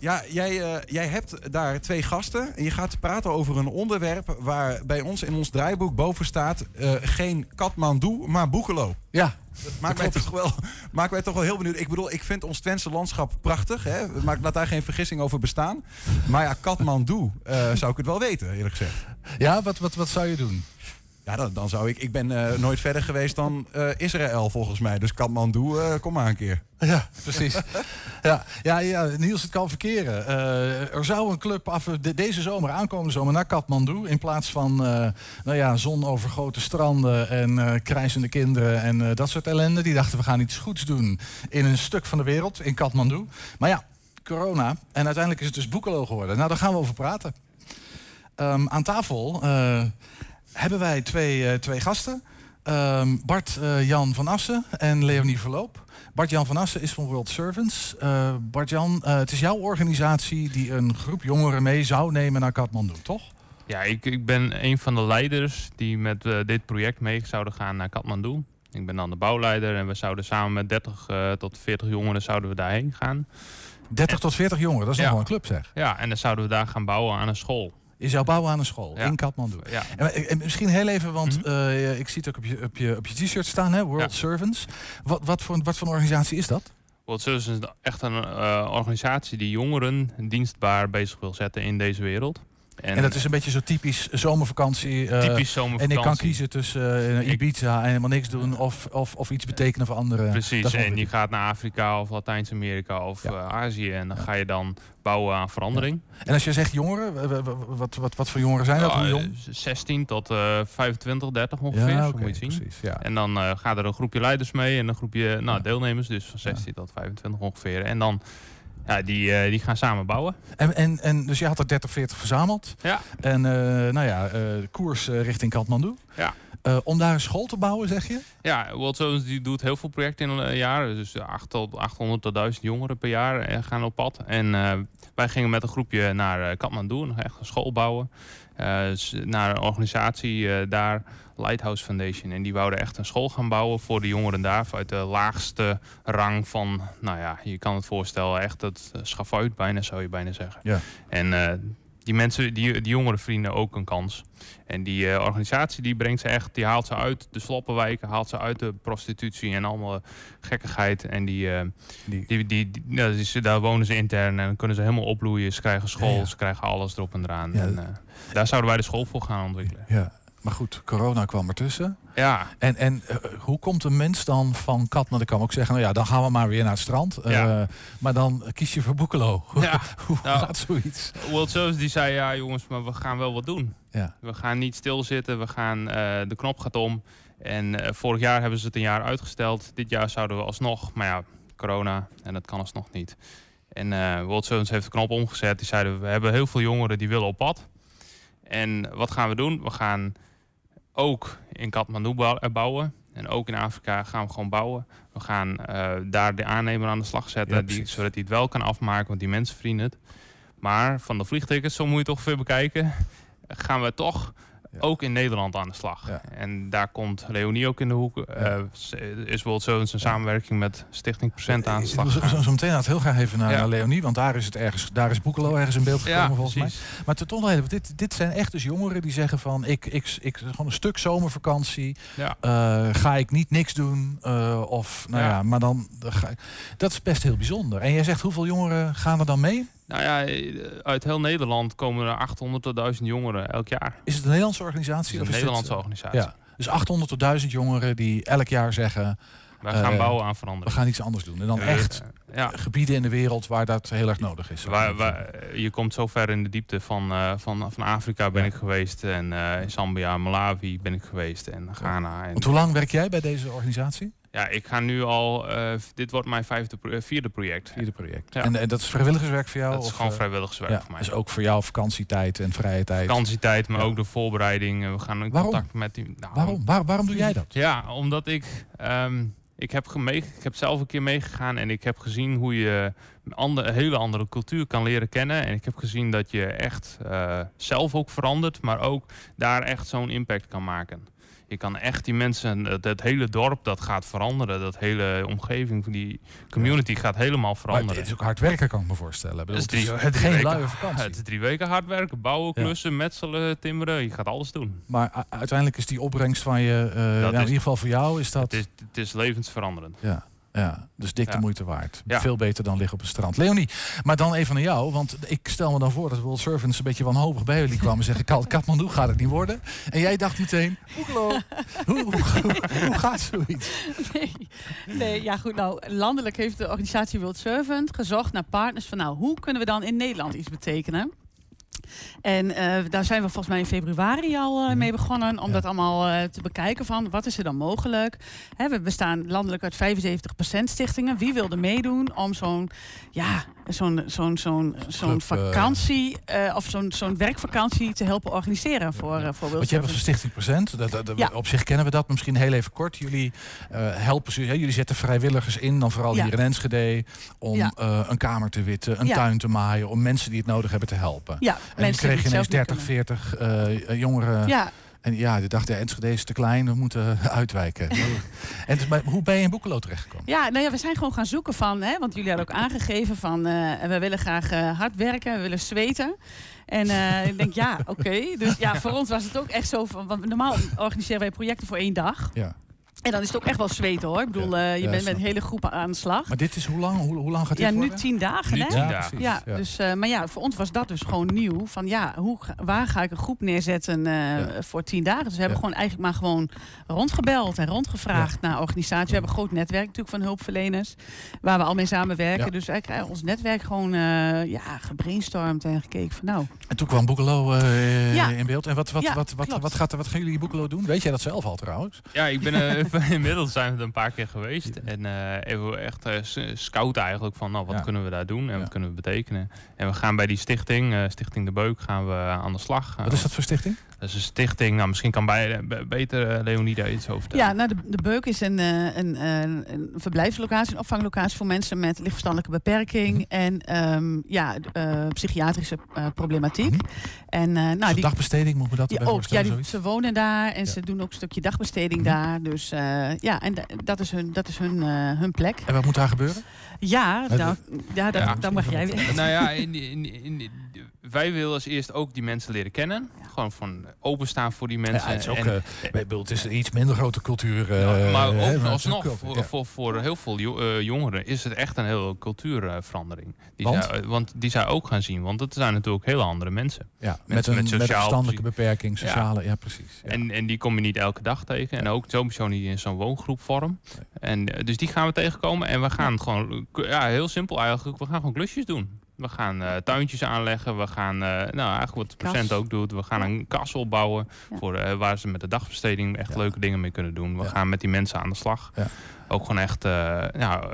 Ja, jij, eh, jij hebt daar twee gasten. En je gaat praten over een onderwerp waar bij ons in ons draaiboek boven staat... eh, geen Kathmandu, maar Boekelo. Ja, Dat maakt mij, toch wel, *laughs* maakt mij toch wel heel benieuwd. Ik bedoel, ik vind ons Twentse landschap prachtig. Hè? Maar laat daar geen vergissing over bestaan. Maar ja, Kathmandu eh, zou ik het wel weten, eerlijk gezegd. ja wat, wat, wat zou je doen? Ja, dan, zou ik... Ik ben eh, nooit verder geweest dan eh, Israël, volgens mij. Dus Kathmandu, eh, kom maar een keer. Ja, precies. ja, ja, ja, Niels, het kan verkeren. Er zou een club af, de- deze zomer, aankomende zomer, naar Kathmandu. In plaats van nou ja, zonovergoten stranden en krijzende kinderen en dat soort ellende. Die dachten, we gaan iets goeds doen in een stuk van de wereld, in Kathmandu. Maar ja, corona. En uiteindelijk is het dus Boekelo geworden. Nou, daar gaan we over praten. Ehm, aan tafel hebben wij twee, eh, twee gasten. Ehm, Bart-Jan van Assen en Leonie Verloop. Bart-Jan van Assen is van World Servants. Eh, Bart-Jan, eh, het is jouw organisatie die een groep jongeren mee zou nemen naar Kathmandu, toch? Ja, ik, ik ben een van de leiders die met eh, dit project mee zouden gaan naar Kathmandu. Ik ben dan de bouwleider en we zouden samen met 30 eh, tot 40 jongeren zouden we daarheen gaan. 30 tot 40 jongeren, dat is Ja. nog wel een club zeg. Ja, en dan zouden we daar gaan bouwen aan een school. Je zou bouwen aan een school in Kathmandu. Ja. En, en misschien heel even, want Mhm. eh, ik zie het ook op je, op je, op je t-shirt staan, hè? World. Servants. Wat, wat, voor, wat voor een organisatie is dat? World Service is echt een eh, organisatie die jongeren dienstbaar bezig wil zetten in deze wereld. En, dat is een beetje zo typisch zomervakantie. eh, typisch zomervakantie. En ik kan kiezen tussen eh, Ibiza en helemaal niks doen of, of, of iets betekenen voor anderen. Precies, en je gaat naar Afrika of Latijns-Amerika of Ja. eh, Azië en dan Ja. ga je dan bouwen aan verandering. En als je zegt jongeren, wat, wat, wat voor jongeren zijn dat? Hoe jong? eh, 16 tot eh 25, 30 ongeveer, ja, zo oké, moet je het zien. precies. Ja. En dan gaat er een groepje leiders mee en een groepje nou, deelnemers, dus van 16 tot 25 ongeveer. En dan Ja, die, eh, die gaan samen bouwen. En, en, en dus je had er 30, 40 verzameld. Ja. En eh, nou ja, eh, koers richting Kathmandu. Ja. Om daar een school te bouwen, zeg je? Ja, World die doet heel veel projecten in een jaar. Dus 8 tot 800 tot 1000 jongeren per jaar gaan op pad. En wij gingen met een groepje naar Kathmandu, nog echt een school bouwen. Eh, s- naar een organisatie daar, Lighthouse Foundation. En die wouden echt een school gaan bouwen voor de jongeren daar. Uit de laagste rang van, nou ja, je kan het voorstellen, echt eh, schafuit bijna, zou je bijna zeggen. Ja. En eh, die mensen, die, die jongeren verdienen ook een kans. En die eh, organisatie die brengt ze echt, die haalt ze uit de sloppenwijken, haalt ze uit de prostitutie en allemaal gekkigheid. En die, eh, Die- die, die, die- ze- daar wonen ze intern en dan kunnen ze helemaal opbloeien. Ze krijgen school, Ja, ja. ze krijgen alles erop en eraan. Ja, en, dat- daar zouden wij de school voor gaan ontwikkelen. Ja. Maar goed, corona kwam ertussen. Ja, En, en eh, hoe komt een mens dan van Katman? Dan kan ik ook zeggen, nou ja, dan gaan we maar weer naar het strand. Eh, Ja. Maar dan kies je voor Boekelo. *laughs* Ja. hoe Nou, gaat zoiets? World Service die zei, ja jongens, maar we gaan wel wat doen. Ja. We gaan niet stilzitten, we gaan, eh, de knop gaat om. En eh, vorig jaar hebben ze het een jaar uitgesteld. Dit jaar zouden we alsnog, maar ja, corona en dat kan alsnog niet. En eh World Service heeft de knop omgezet. Die zeiden, we hebben heel veel jongeren die willen op pad. En wat gaan we doen? We gaan ook in Kathmandu eh, bouwen. En ook in Afrika gaan we gewoon bouwen. We gaan eh, daar de aannemer aan de slag zetten, Ja, die, zodat hij het wel kan afmaken, want die mensen vrienden het. Maar van de vliegtickets, zo moet je toch weer bekijken, gaan we toch. Ook in Nederland aan de slag. En daar komt Leonie ook in de hoek. Eh, is World een samenwerking met Stichting Procent aan de Ik slag wil zo, zo, zo meteen had heel graag even naar, Leonie, want daar is het ergens, daar is Boekelo ergens in beeld gekomen Ja, volgens mij. Maar nog even, dit, dit zijn echt dus jongeren die zeggen van ik, ik, ik gewoon een stuk zomervakantie. Eh, ga ik niet niks doen? eh, of nou ja, maar dan, dan ga ik- dat is best heel bijzonder. En jij zegt hoeveel jongeren gaan er dan mee? Nou ja, eh, uit heel Nederland komen er 800 tot 1000 jongeren elk jaar. Is het een Nederlandse Het organisatie? is of een Nederlandse dit, organisatie. Ja, dus 800 tot 1000 jongeren die elk jaar zeggen Wij gaan Eh, bouwen aan we verandering. gaan iets anders doen. En dan Ja, echt eh, ja. gebieden in de wereld waar dat heel erg nodig is. Waar, waar- je komt zo ver in de diepte van, eh, van, van Afrika ben Ja. ik geweest. En eh, in Zambia, Malawi ben ik geweest. En Ghana. En, Want hoe lang werk jij bij deze organisatie? Ja, ik ga nu al... eh, dit wordt mijn vijfde, pro- eh, vierde project. Vierde project. Ja. En, en dat is vrijwilligerswerk voor jou? Dat is of, gewoon eh, vrijwilligerswerk ja, voor mij. Dus ook voor jou vakantietijd en vrije tijd. Vakantietijd, maar Ja. ook de voorbereiding. We gaan in Waarom? contact met die... nou, Waarom? Waar- waarom doe jij dat? Ja, omdat ik... ehm, ik, heb ik heb zelf een keer meegegaan en ik heb gezien hoe je een hele andere cultuur kan leren kennen. En ik heb gezien dat je echt eh, zelf ook verandert, maar ook daar echt zo'n impact kan maken. Je kan echt die mensen, het, het hele dorp, dat gaat veranderen. Dat hele omgeving, die community gaat helemaal Maar veranderen. het is ook hard werken, kan ik me voorstellen. Bedoel, Het is drie- het geen weken- luie vakantie. Het is drie weken hard werken, bouwen, Ja. klussen, metselen, timmeren. Je gaat alles doen. Maar uiteindelijk is die opbrengst van je, eh, nou, in ieder geval voor jou, is dat... Het is, het is levensveranderend. Ja, ja, dus dik de Ja. moeite waard. Ja. Veel beter dan liggen op het strand. Leonie, maar dan even naar jou. Want ik stel me dan voor dat World Servants een beetje wanhopig bij jullie kwamen zeggen... "Kat- Kathmandu gaat het niet worden. En jij dacht meteen, hoe, hoe, hoe gaat zoiets? Nee, nee, ja goed. Nou, landelijk heeft de organisatie World Servant gezocht naar partners van nou, hoe kunnen we dan in Nederland iets betekenen? En eh, daar zijn we volgens mij in februari al eh, mee begonnen om Ja. dat allemaal eh, te bekijken van wat is er dan mogelijk. Hè, we bestaan landelijk uit 75% stichtingen. Wie wilde meedoen om zo'n ja, zo'n zo'n zo'n zo'n eh, vakantie eh, of zo'n zo'n werkvakantie te helpen organiseren voor, eh, voor Want je hebt een stichting Procent. Dat, dat, dat- Ja. Op zich kennen we dat. Misschien heel even kort. Jullie helpen ze. Jullie zetten vrijwilligers in, dan vooral Ja. hier in Enschede, om Ja. een kamer te witten, een tuin te maaien, om mensen die het nodig hebben te helpen. Ja, En mensen kreeg die je ineens zelf niet 30, kunnen. 40 eh, jongeren. En ja, die dachten, ja, Enschede is te klein, we moeten *laughs* uitwijken. *laughs* en dus, maar hoe ben je in Boekelo terechtgekomen? Ja, nou ja, we zijn gewoon gaan zoeken van, hè, want jullie hadden ook aangegeven van, eh, we willen graag eh, hard werken, we willen zweten. En eh, ik denk, ja, *laughs* oké. Dus ja, voor ons was het ook echt zo van, want normaal organiseren wij projecten voor één dag. Ja. En dan is het ook echt wel zweten hoor. Ik bedoel, eh, je Ja, bent met hele groepen aan de slag. Maar dit is hoe lang, hoe, hoe lang gaat dit Ja, nu worden? tien dagen, Nu hè? tien Ja, dagen. precies. Ja, Ja. Dus, eh, maar ja, voor ons was dat dus gewoon nieuw. Van ja, hoe, waar ga ik een groep neerzetten eh, Ja. voor tien dagen? Dus we hebben Ja. gewoon eigenlijk maar gewoon rondgebeld en rondgevraagd naar organisaties. We hebben een groot netwerk natuurlijk van hulpverleners, waar we al mee samenwerken. Ja. Dus eigenlijk ons netwerk gewoon eh, ja, gebrainstormd en gekeken van nou. En toen kwam Boekelo eh, Ja. in beeld. En wat, wat, Ja, wat, wat, wat, gaat, wat gaan jullie in Boekelo doen? Weet jij dat zelf al trouwens? Ja, ik ben eh, *laughs* *laughs* inmiddels zijn we er een paar keer geweest. En eh hebben we echt eh, scouten eigenlijk van, nou, wat Ja. kunnen we daar doen en wat kunnen we betekenen. En we gaan bij die stichting, eh, Stichting De Beuk, gaan we aan de slag. Wat is dat voor stichting? Dat is een stichting, nou, misschien kan bij, be- beter eh, Leonie daar iets over vertellen. Ja, nou, de, de Beuk is een, eh, een, eh, een verblijfslocatie, een opvanglocatie voor mensen met lichtverstandelijke beperking Mhm. en ehm, ja, eh, psychiatrische eh, problematiek. En, eh, nou, die, dagbesteding, moet me dat erbij ook, ja, die, ze wonen daar en ze doen ook een stukje dagbesteding daar. Dus eh, ja, en da- dat is hun, dat is hun, eh, hun plek. En wat moet daar gebeuren? Ja, nou, ja, dat, Ja. dan mag jij *laughs* weer. Nou ja, in, in, in, wij willen als eerst ook die mensen leren kennen. Gewoon van openstaan voor die mensen. Ja, het is ook, En- eh, is een iets minder grote cultuur. eh, maar ook alsnog, voor, ja. voor, voor heel veel eh, jongeren is het echt een hele cultuurverandering. Die Want? Zij, want die zij ook gaan zien. Want het zijn natuurlijk hele andere mensen. Ja, met een, met een sociaal- verstandelijke beperking, sociale, ja, precies. Ja. En, en die kom je niet elke dag tegen. En ook sowieso niet in zo'n woongroepvorm. En, dus die gaan we tegenkomen. En we gaan gewoon, ja, heel simpel eigenlijk, we gaan gewoon klusjes doen. We gaan eh, tuintjes aanleggen. We gaan, eh, nou eigenlijk wat de procent ook doet. We gaan een kas opbouwen. Voor, eh, waar ze met de dagbesteding echt leuke dingen mee kunnen doen. We gaan met die mensen aan de slag. Ook gewoon echt nou,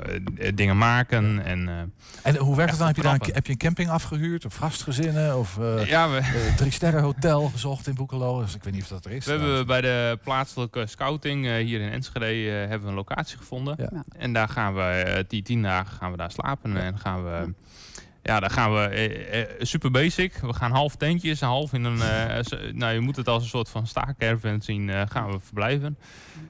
dingen maken. En, En hoe werkt het dan? Heb je, heb je een camping afgehuurd? Of gastgezinnen? Of *laughs* Ja, we- drie sterren hotel gezocht in Boekelo? Dus ik weet niet of dat er is. We hebben bij de plaatselijke scouting hier in Enschede hebben we een locatie gevonden. En daar gaan we die tien dagen gaan we daar slapen en gaan we. Ja, dan gaan we eh, eh, super basic. We gaan half tentjes, half in een. eh, nou, je moet het als een soort van staakerven zien. eh, gaan we verblijven.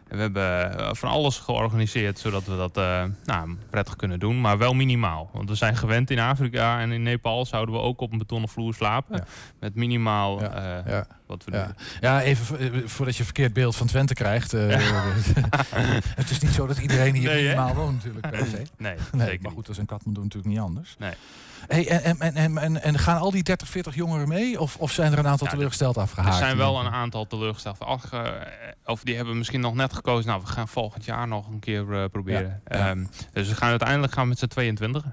En we hebben van alles georganiseerd zodat we dat eh, nou, prettig kunnen doen, maar wel minimaal. Want we zijn gewend in Afrika en in Nepal zouden we ook op een betonnen vloer slapen. Met minimaal eh, ja. Wat we Ja. doen. ja, even eh, voordat je een verkeerd beeld van Twente krijgt. eh, *laughs* *laughs* het is niet zo dat iedereen hier Nee, minimaal woont natuurlijk per se. *laughs* Nee, nee zeker maar goed, dat is in Katmandu natuurlijk niet anders. Nee. Hey, en, en, en, en, en gaan al die 30, 40 jongeren mee? Of, of zijn er een aantal Ja, teleurgesteld afgehaakt? Er zijn wel een aantal teleurgesteld. Ach, eh, of die hebben misschien nog net gekozen. Nou, we gaan volgend jaar nog een keer proberen. Ehm, dus we gaan uiteindelijk gaan met z'n 22.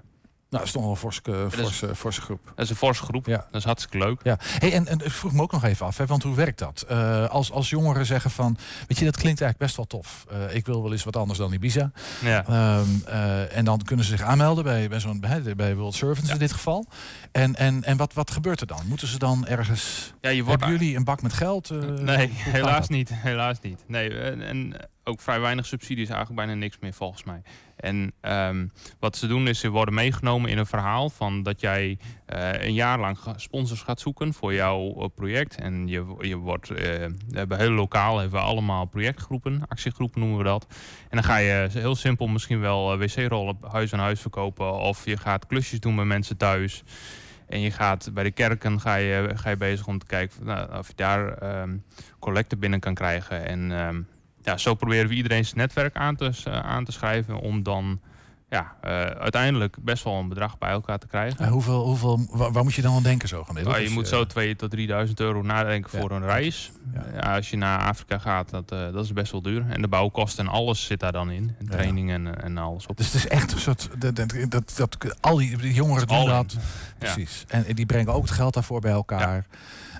Nou, dat is toch wel een forse, eh, Dat is- forse, forse groep. Dat is een forse groep. Ja. Dat is hartstikke leuk. Ja, hey, en, en ik vroeg me ook nog even af, hè, want hoe werkt dat? Eh, als, als jongeren zeggen van, weet je, dat klinkt eigenlijk best wel tof. Eh, ik wil wel eens wat anders dan Ibiza. Ja. Ehm, eh, en dan kunnen ze zich aanmelden bij, bij, zo'n, bij, bij World Servants in dit geval. En, en, en wat, wat gebeurt er dan? Moeten ze dan ergens... Ja, je wordt Hebben jullie een bak met geld? eh, Nee, *laughs* helaas niet. Helaas niet. Nee, en, en ook vrij weinig subsidies, eigenlijk bijna niks meer volgens mij. En ehm, wat ze doen is, ze worden meegenomen in een verhaal van dat jij eh, een jaar lang sponsors gaat zoeken voor jouw eh, project. En je, je wordt, hebben heel lokaal hebben we allemaal projectgroepen, actiegroepen noemen we dat. En dan ga je heel simpel misschien wel wc-rollen huis aan huis verkopen. Of je gaat klusjes doen bij mensen thuis. En je gaat bij de kerken ga je, ga je bezig om te kijken of, nou, of je daar ehm collecten binnen kan krijgen. En ehm, ja, zo proberen we iedereen zijn netwerk aan te, eh, aan te schrijven om dan ja, eh, uiteindelijk best wel een bedrag bij elkaar te krijgen. Eh, hoeveel, hoeveel, waar, waar moet je dan aan denken zo gemiddeld? Nou, je Dus, moet eh, zo 2 tot 3000 euro nadenken Ja. voor een reis. Ja. als je naar Afrika gaat, dat, dat is best wel duur. En de bouwkosten en alles zit daar dan in. En training en, en alles op. Dus het is echt een soort. Dat, dat, dat, dat- al die, jongeren doen dat. Ja. Precies. En die brengen ook het geld daarvoor bij elkaar.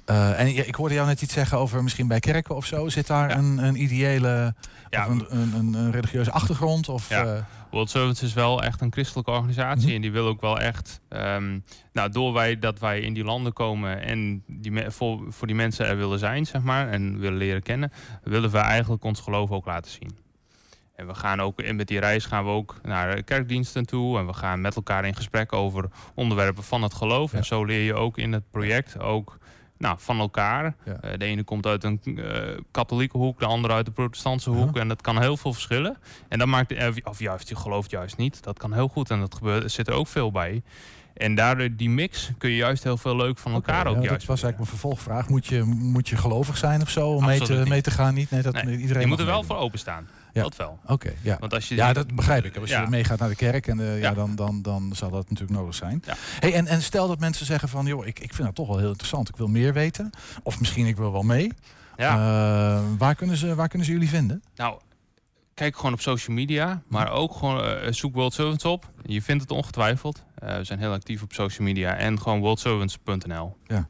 Eh, en ik hoorde jou net iets zeggen over misschien bij kerken of zo. Zit daar een, een ideële. Ja. of een, een, een, religieuze achtergrond? Of, Ja. eh, World Service is wel echt een christelijke organisatie. Mhm. En die wil ook wel echt. ehm, nou, door wij, dat wij in die landen komen en die voor, voor die mensen er willen zijn, zeg maar, en willen leren kennen, willen we eigenlijk ons geloof ook laten zien. En we gaan ook in met die reis gaan we ook naar kerkdiensten toe. En we gaan met elkaar in gesprek over onderwerpen van het geloof. En zo leer je ook in het project ook nou, van elkaar. Ja. Eh, de ene komt uit een eh, katholieke hoek, de andere uit de protestantse hoek. En dat kan heel veel verschillen. En dat maakt, eh, of juist, je gelooft juist niet. Dat kan heel goed en dat gebeurt, er zit er ook veel bij. En daardoor die mix kun je juist heel veel leuk van elkaar ja, ook dat juist. was eigenlijk mijn vervolgvraag. Moet je, moet je gelovig zijn of zo om mee te, mee te gaan? Niet? Nee, dat Nee, iedereen je moet er wel meedoen. voor openstaan. Ja. Dat wel. Oké, ja. Want als je ja, dat begrijp ik. Als je meegaat naar de kerk, en, eh, ja. Dan, dan, dan zal dat natuurlijk nodig zijn. Ja. Hey, en, en stel dat mensen zeggen van, joh, ik, ik vind dat toch wel heel interessant. Ik wil meer weten. Of misschien ik wil wel mee. Ja. Eh, waar, kunnen ze, waar kunnen ze jullie vinden? Nou, kijk gewoon op social media, maar ook gewoon eh, zoek World Servants op. Je vindt het ongetwijfeld. We zijn heel actief op social media en gewoon worldservants.nl. Ja.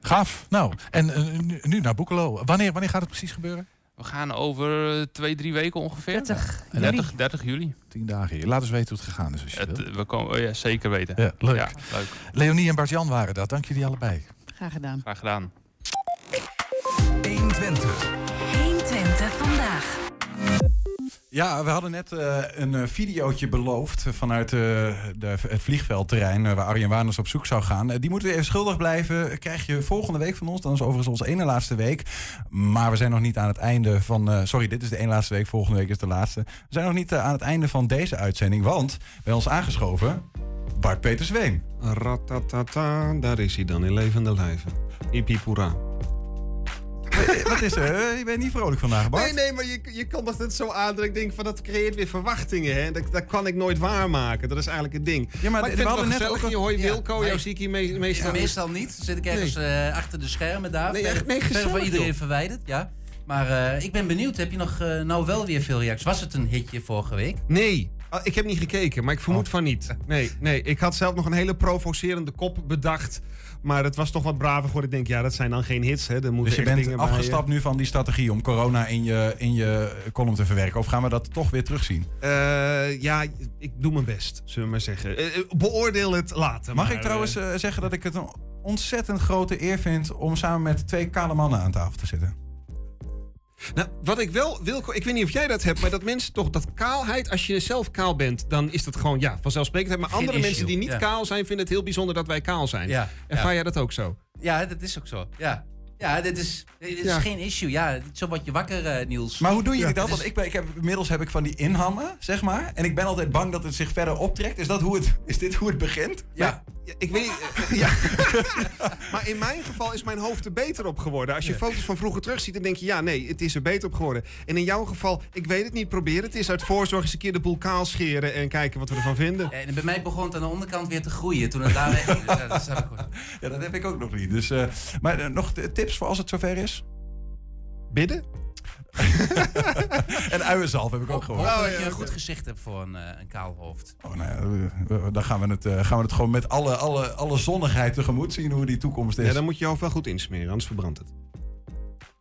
Gaaf. Nou, en nu, nu naar Boekelo. Wanneer, wanneer gaat het precies gebeuren? We gaan over twee, drie weken ongeveer. 30 juli. 30, 30 juli. Tien dagen hier. Laat eens weten hoe het gegaan is als je Het, wilt. we komen, oh ja, zeker weten. Ja, leuk. Ja, leuk. Leonie en Bart-Jan waren dat. Dank jullie allebei. Graag gedaan. Graag gedaan. 120. 120 vandaag. Ja, we hadden net eh, een eh, videootje beloofd vanuit eh, de, het vliegveldterrein waar Arjen Warners op zoek zou gaan. Die moeten we even schuldig blijven. Krijg je volgende week van ons. Dan is overigens onze ene laatste week. Maar we zijn nog niet aan het einde van. sorry, dit is de ene laatste week. Volgende week is de laatste. We zijn nog niet aan het einde van deze uitzending. Want bij ons aangeschoven Bart Peter Zweem. Ratatata, daar is hij dan in levende lijven. Ipipura. Wat is er? Eh, Je bent niet vrolijk vandaag, Bart. Nee, nee, maar je, je komt dat het zo aan dat ik denk van dat creëert weer verwachtingen. Hè? Dat, dat kan ik nooit waarmaken. Dat is eigenlijk het ding. Ja, maar ik we vind het hadden wel net ook Je een- Ja, Wilco, nee. jou zie ik hier me- meestal. Ja, meestal niet. Dan zit ik ergens eh, achter de schermen daar. Nee, echt- van iedereen joh. verwijderd. Ja. Maar eh, ik ben benieuwd. Heb je nog eh, nou wel weer veel reacties? Was het een hitje vorige week? Nee, Ah, ik heb niet gekeken, maar ik vermoed van niet. Nee, nee, ik had zelf nog een hele provocerende kop bedacht. Maar het was toch wat braver geworden. Ik denk, ja, dat zijn dan geen hits. Hè. Moeten Dus je bent bij, eh, afgestapt nu van die strategie om corona in je, in je column te verwerken? Of gaan we dat toch weer terugzien? Eh, ja, ik doe mijn best, zullen we maar zeggen. Eh, beoordeel het later. Mag maar, ik trouwens zeggen dat ik het een ontzettend grote eer vind om samen met twee kale mannen aan tafel te zitten? Nou, wat ik wel, Wilco, ik weet niet of jij dat hebt, maar dat mensen toch dat kaalheid, als je zelf kaal bent, dan is dat gewoon, ja, vanzelfsprekendheid. Maar Geen andere issue, mensen die niet ja. kaal zijn, vinden het heel bijzonder dat wij kaal zijn. Ja, Ervaar ja. jij dat ook zo? Ja, dat is ook zo. Ja, ja dit is, dit is Ja. geen issue. Ja, zo word je wakker, eh, Niels. Maar hoe doen jullie Ja, dat? Want ik ben, ik heb, inmiddels heb ik van die inhammen, zeg maar. En ik ben altijd bang dat het zich verder optrekt. Is, dat hoe het, is dit hoe het begint? Ja. Ja, ik weet *laughs* niet. ja. maar in mijn geval is mijn hoofd er beter op geworden. Als je foto's van vroeger terugziet, dan denk je, ja, nee, het is er beter op geworden. En in jouw geval, ik weet het niet, probeer het. Het is uit voorzorg eens een keer de boel kaal scheren en kijken wat we ervan vinden. En bij mij begon het aan de onderkant weer te groeien toen het daar weg. Dus, *laughs* ja, dat snap ik goed. Ja, dat heb ik ook nog niet. Dus, eh, maar eh, nog tips voor als het zover is? Bidden? *laughs* en uienzalf heb ik ook gehoord. Hoop dat je een goed gezicht hebt voor een, eh, een kaal hoofd. Oh, nou ja, dan gaan we, het, eh, gaan we het gewoon met alle, alle, alle zonnigheid tegemoet zien hoe die toekomst is. Ja, dan moet je je hoofd wel goed insmeren, anders verbrandt het.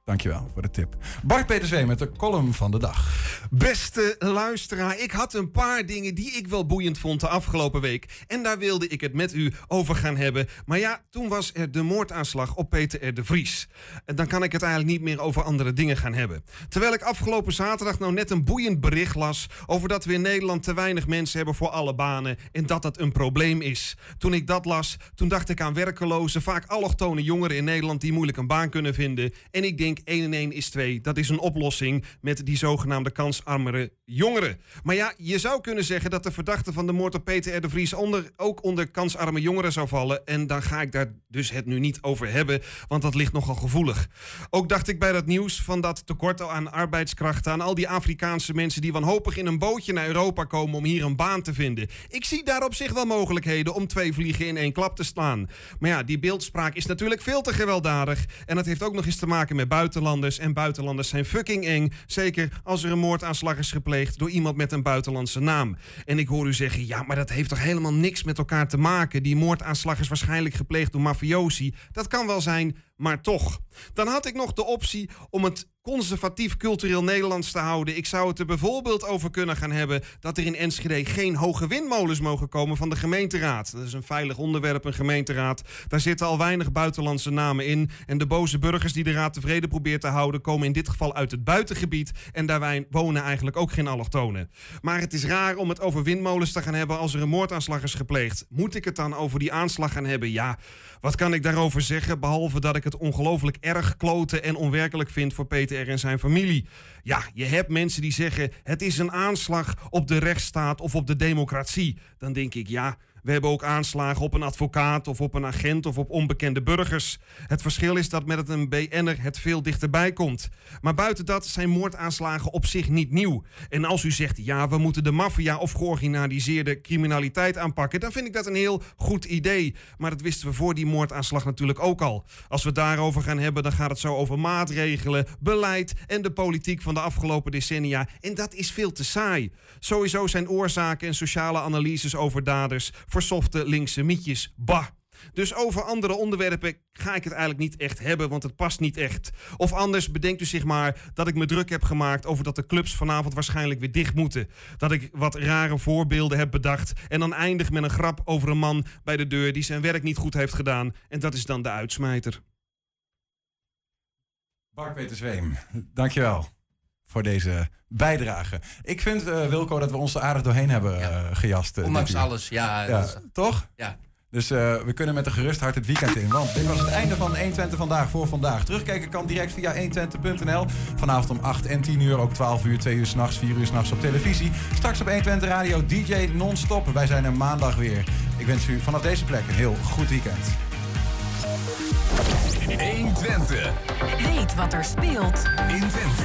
Dankjewel voor de tip. Bart Peterswee met de column van de dag. Beste luisteraar, ik had een paar dingen die ik wel boeiend vond de afgelopen week. En daar wilde ik het met u over gaan hebben. Maar ja, toen was er de moordaanslag op Peter R. de Vries. En dan kan ik het eigenlijk niet meer over andere dingen gaan hebben. Terwijl ik afgelopen zaterdag nou net een boeiend bericht las... over dat we in Nederland te weinig mensen hebben voor alle banen... en dat dat een probleem is. Toen ik dat las, toen dacht ik aan werkeloze, vaak allochtone jongeren in Nederland... die moeilijk een baan kunnen vinden. En ik denk 1 en 1 is 2. Dat is een oplossing met die zogenaamde kansarmere jongeren. Maar ja, je zou kunnen zeggen dat de verdachte van de moord op Peter R. de Vries onder, ook onder kansarme jongeren zou vallen. En dan ga ik daar dus het nu niet over hebben, want dat ligt nogal gevoelig. Ook dacht ik bij dat nieuws van dat tekort aan arbeidskrachten aan al die Afrikaanse mensen die wanhopig in een bootje naar Europa komen om hier een baan te vinden. Ik zie daar op zich wel mogelijkheden om twee vliegen in één klap te slaan. Maar ja, die beeldspraak is natuurlijk veel te gewelddadig. En dat heeft ook nog eens te maken met buitenlanders. En buitenlanders zijn fucking eng. Zeker als er een moordaanslag is gepleegd door iemand met een buitenlandse naam. En ik hoor u zeggen, ja, maar dat heeft toch helemaal niks met elkaar te maken. Die moordaanslag is waarschijnlijk gepleegd door mafiosi. Dat kan wel zijn, maar toch. Dan had ik nog de optie om het conservatief cultureel Nederlands te houden. Ik zou het er bijvoorbeeld over kunnen gaan hebben dat er in Enschede geen hoge windmolens mogen komen van de gemeenteraad. Dat is een veilig onderwerp, een gemeenteraad. Daar zitten al weinig buitenlandse namen in. En de boze burgers die de raad tevreden probeert te houden, komen in dit geval uit het buitengebied. En daar wonen eigenlijk ook geen allochtonen. Maar het is raar om het over windmolens te gaan hebben als er een moordaanslag is gepleegd. Moet ik het dan over die aanslag gaan hebben? Ja, wat kan ik daarover zeggen? Behalve dat ik het ongelooflijk erg kloten en onwerkelijk vind voor Peter R. en zijn familie. Ja, je hebt mensen die zeggen: het is een aanslag op de rechtsstaat of op de democratie. Dan denk ik ja. We hebben ook aanslagen op een advocaat of op een agent of op onbekende burgers. Het verschil is dat met een BN'er het veel dichterbij komt. Maar buiten dat zijn moordaanslagen op zich niet nieuw. En als u zegt, ja, we moeten de maffia of georganiseerde criminaliteit aanpakken... dan vind ik dat een heel goed idee. Maar dat wisten we voor die moordaanslag natuurlijk ook al. Als we het daarover gaan hebben, dan gaat het zo over maatregelen, beleid... en de politiek van de afgelopen decennia. En dat is veel te saai. Sowieso zijn oorzaken en sociale analyses over daders... versofte linkse mietjes. Bah! Dus over andere onderwerpen ga ik het eigenlijk niet echt hebben, want het past niet echt. Of anders bedenkt u zich maar dat ik me druk heb gemaakt over dat de clubs vanavond waarschijnlijk weer dicht moeten. Dat ik wat rare voorbeelden heb bedacht en dan eindig met een grap over een man bij de deur die zijn werk niet goed heeft gedaan. En dat is dan de uitsmijter. Bart Peter Zweem, dankjewel voor deze bijdrage. Ik vind, eh, Wilco, dat we ons er aardig doorheen hebben eh, gejast. eh, Ondanks alles, ja, is- Toch? Ja. Dus eh, we kunnen met een gerust hart het weekend in. Want dit was het einde van 120 vandaag voor vandaag. Terugkijken kan direct via 120.nl. Vanavond om 8 en 10 uur, ook 12 uur, 2 uur s'nachts, 4 uur s'nachts op televisie. Straks op 120 Radio DJ non-stop. Wij zijn er maandag weer. Ik wens u vanaf deze plek een heel goed weekend. 120. Weet wat er speelt In Twente.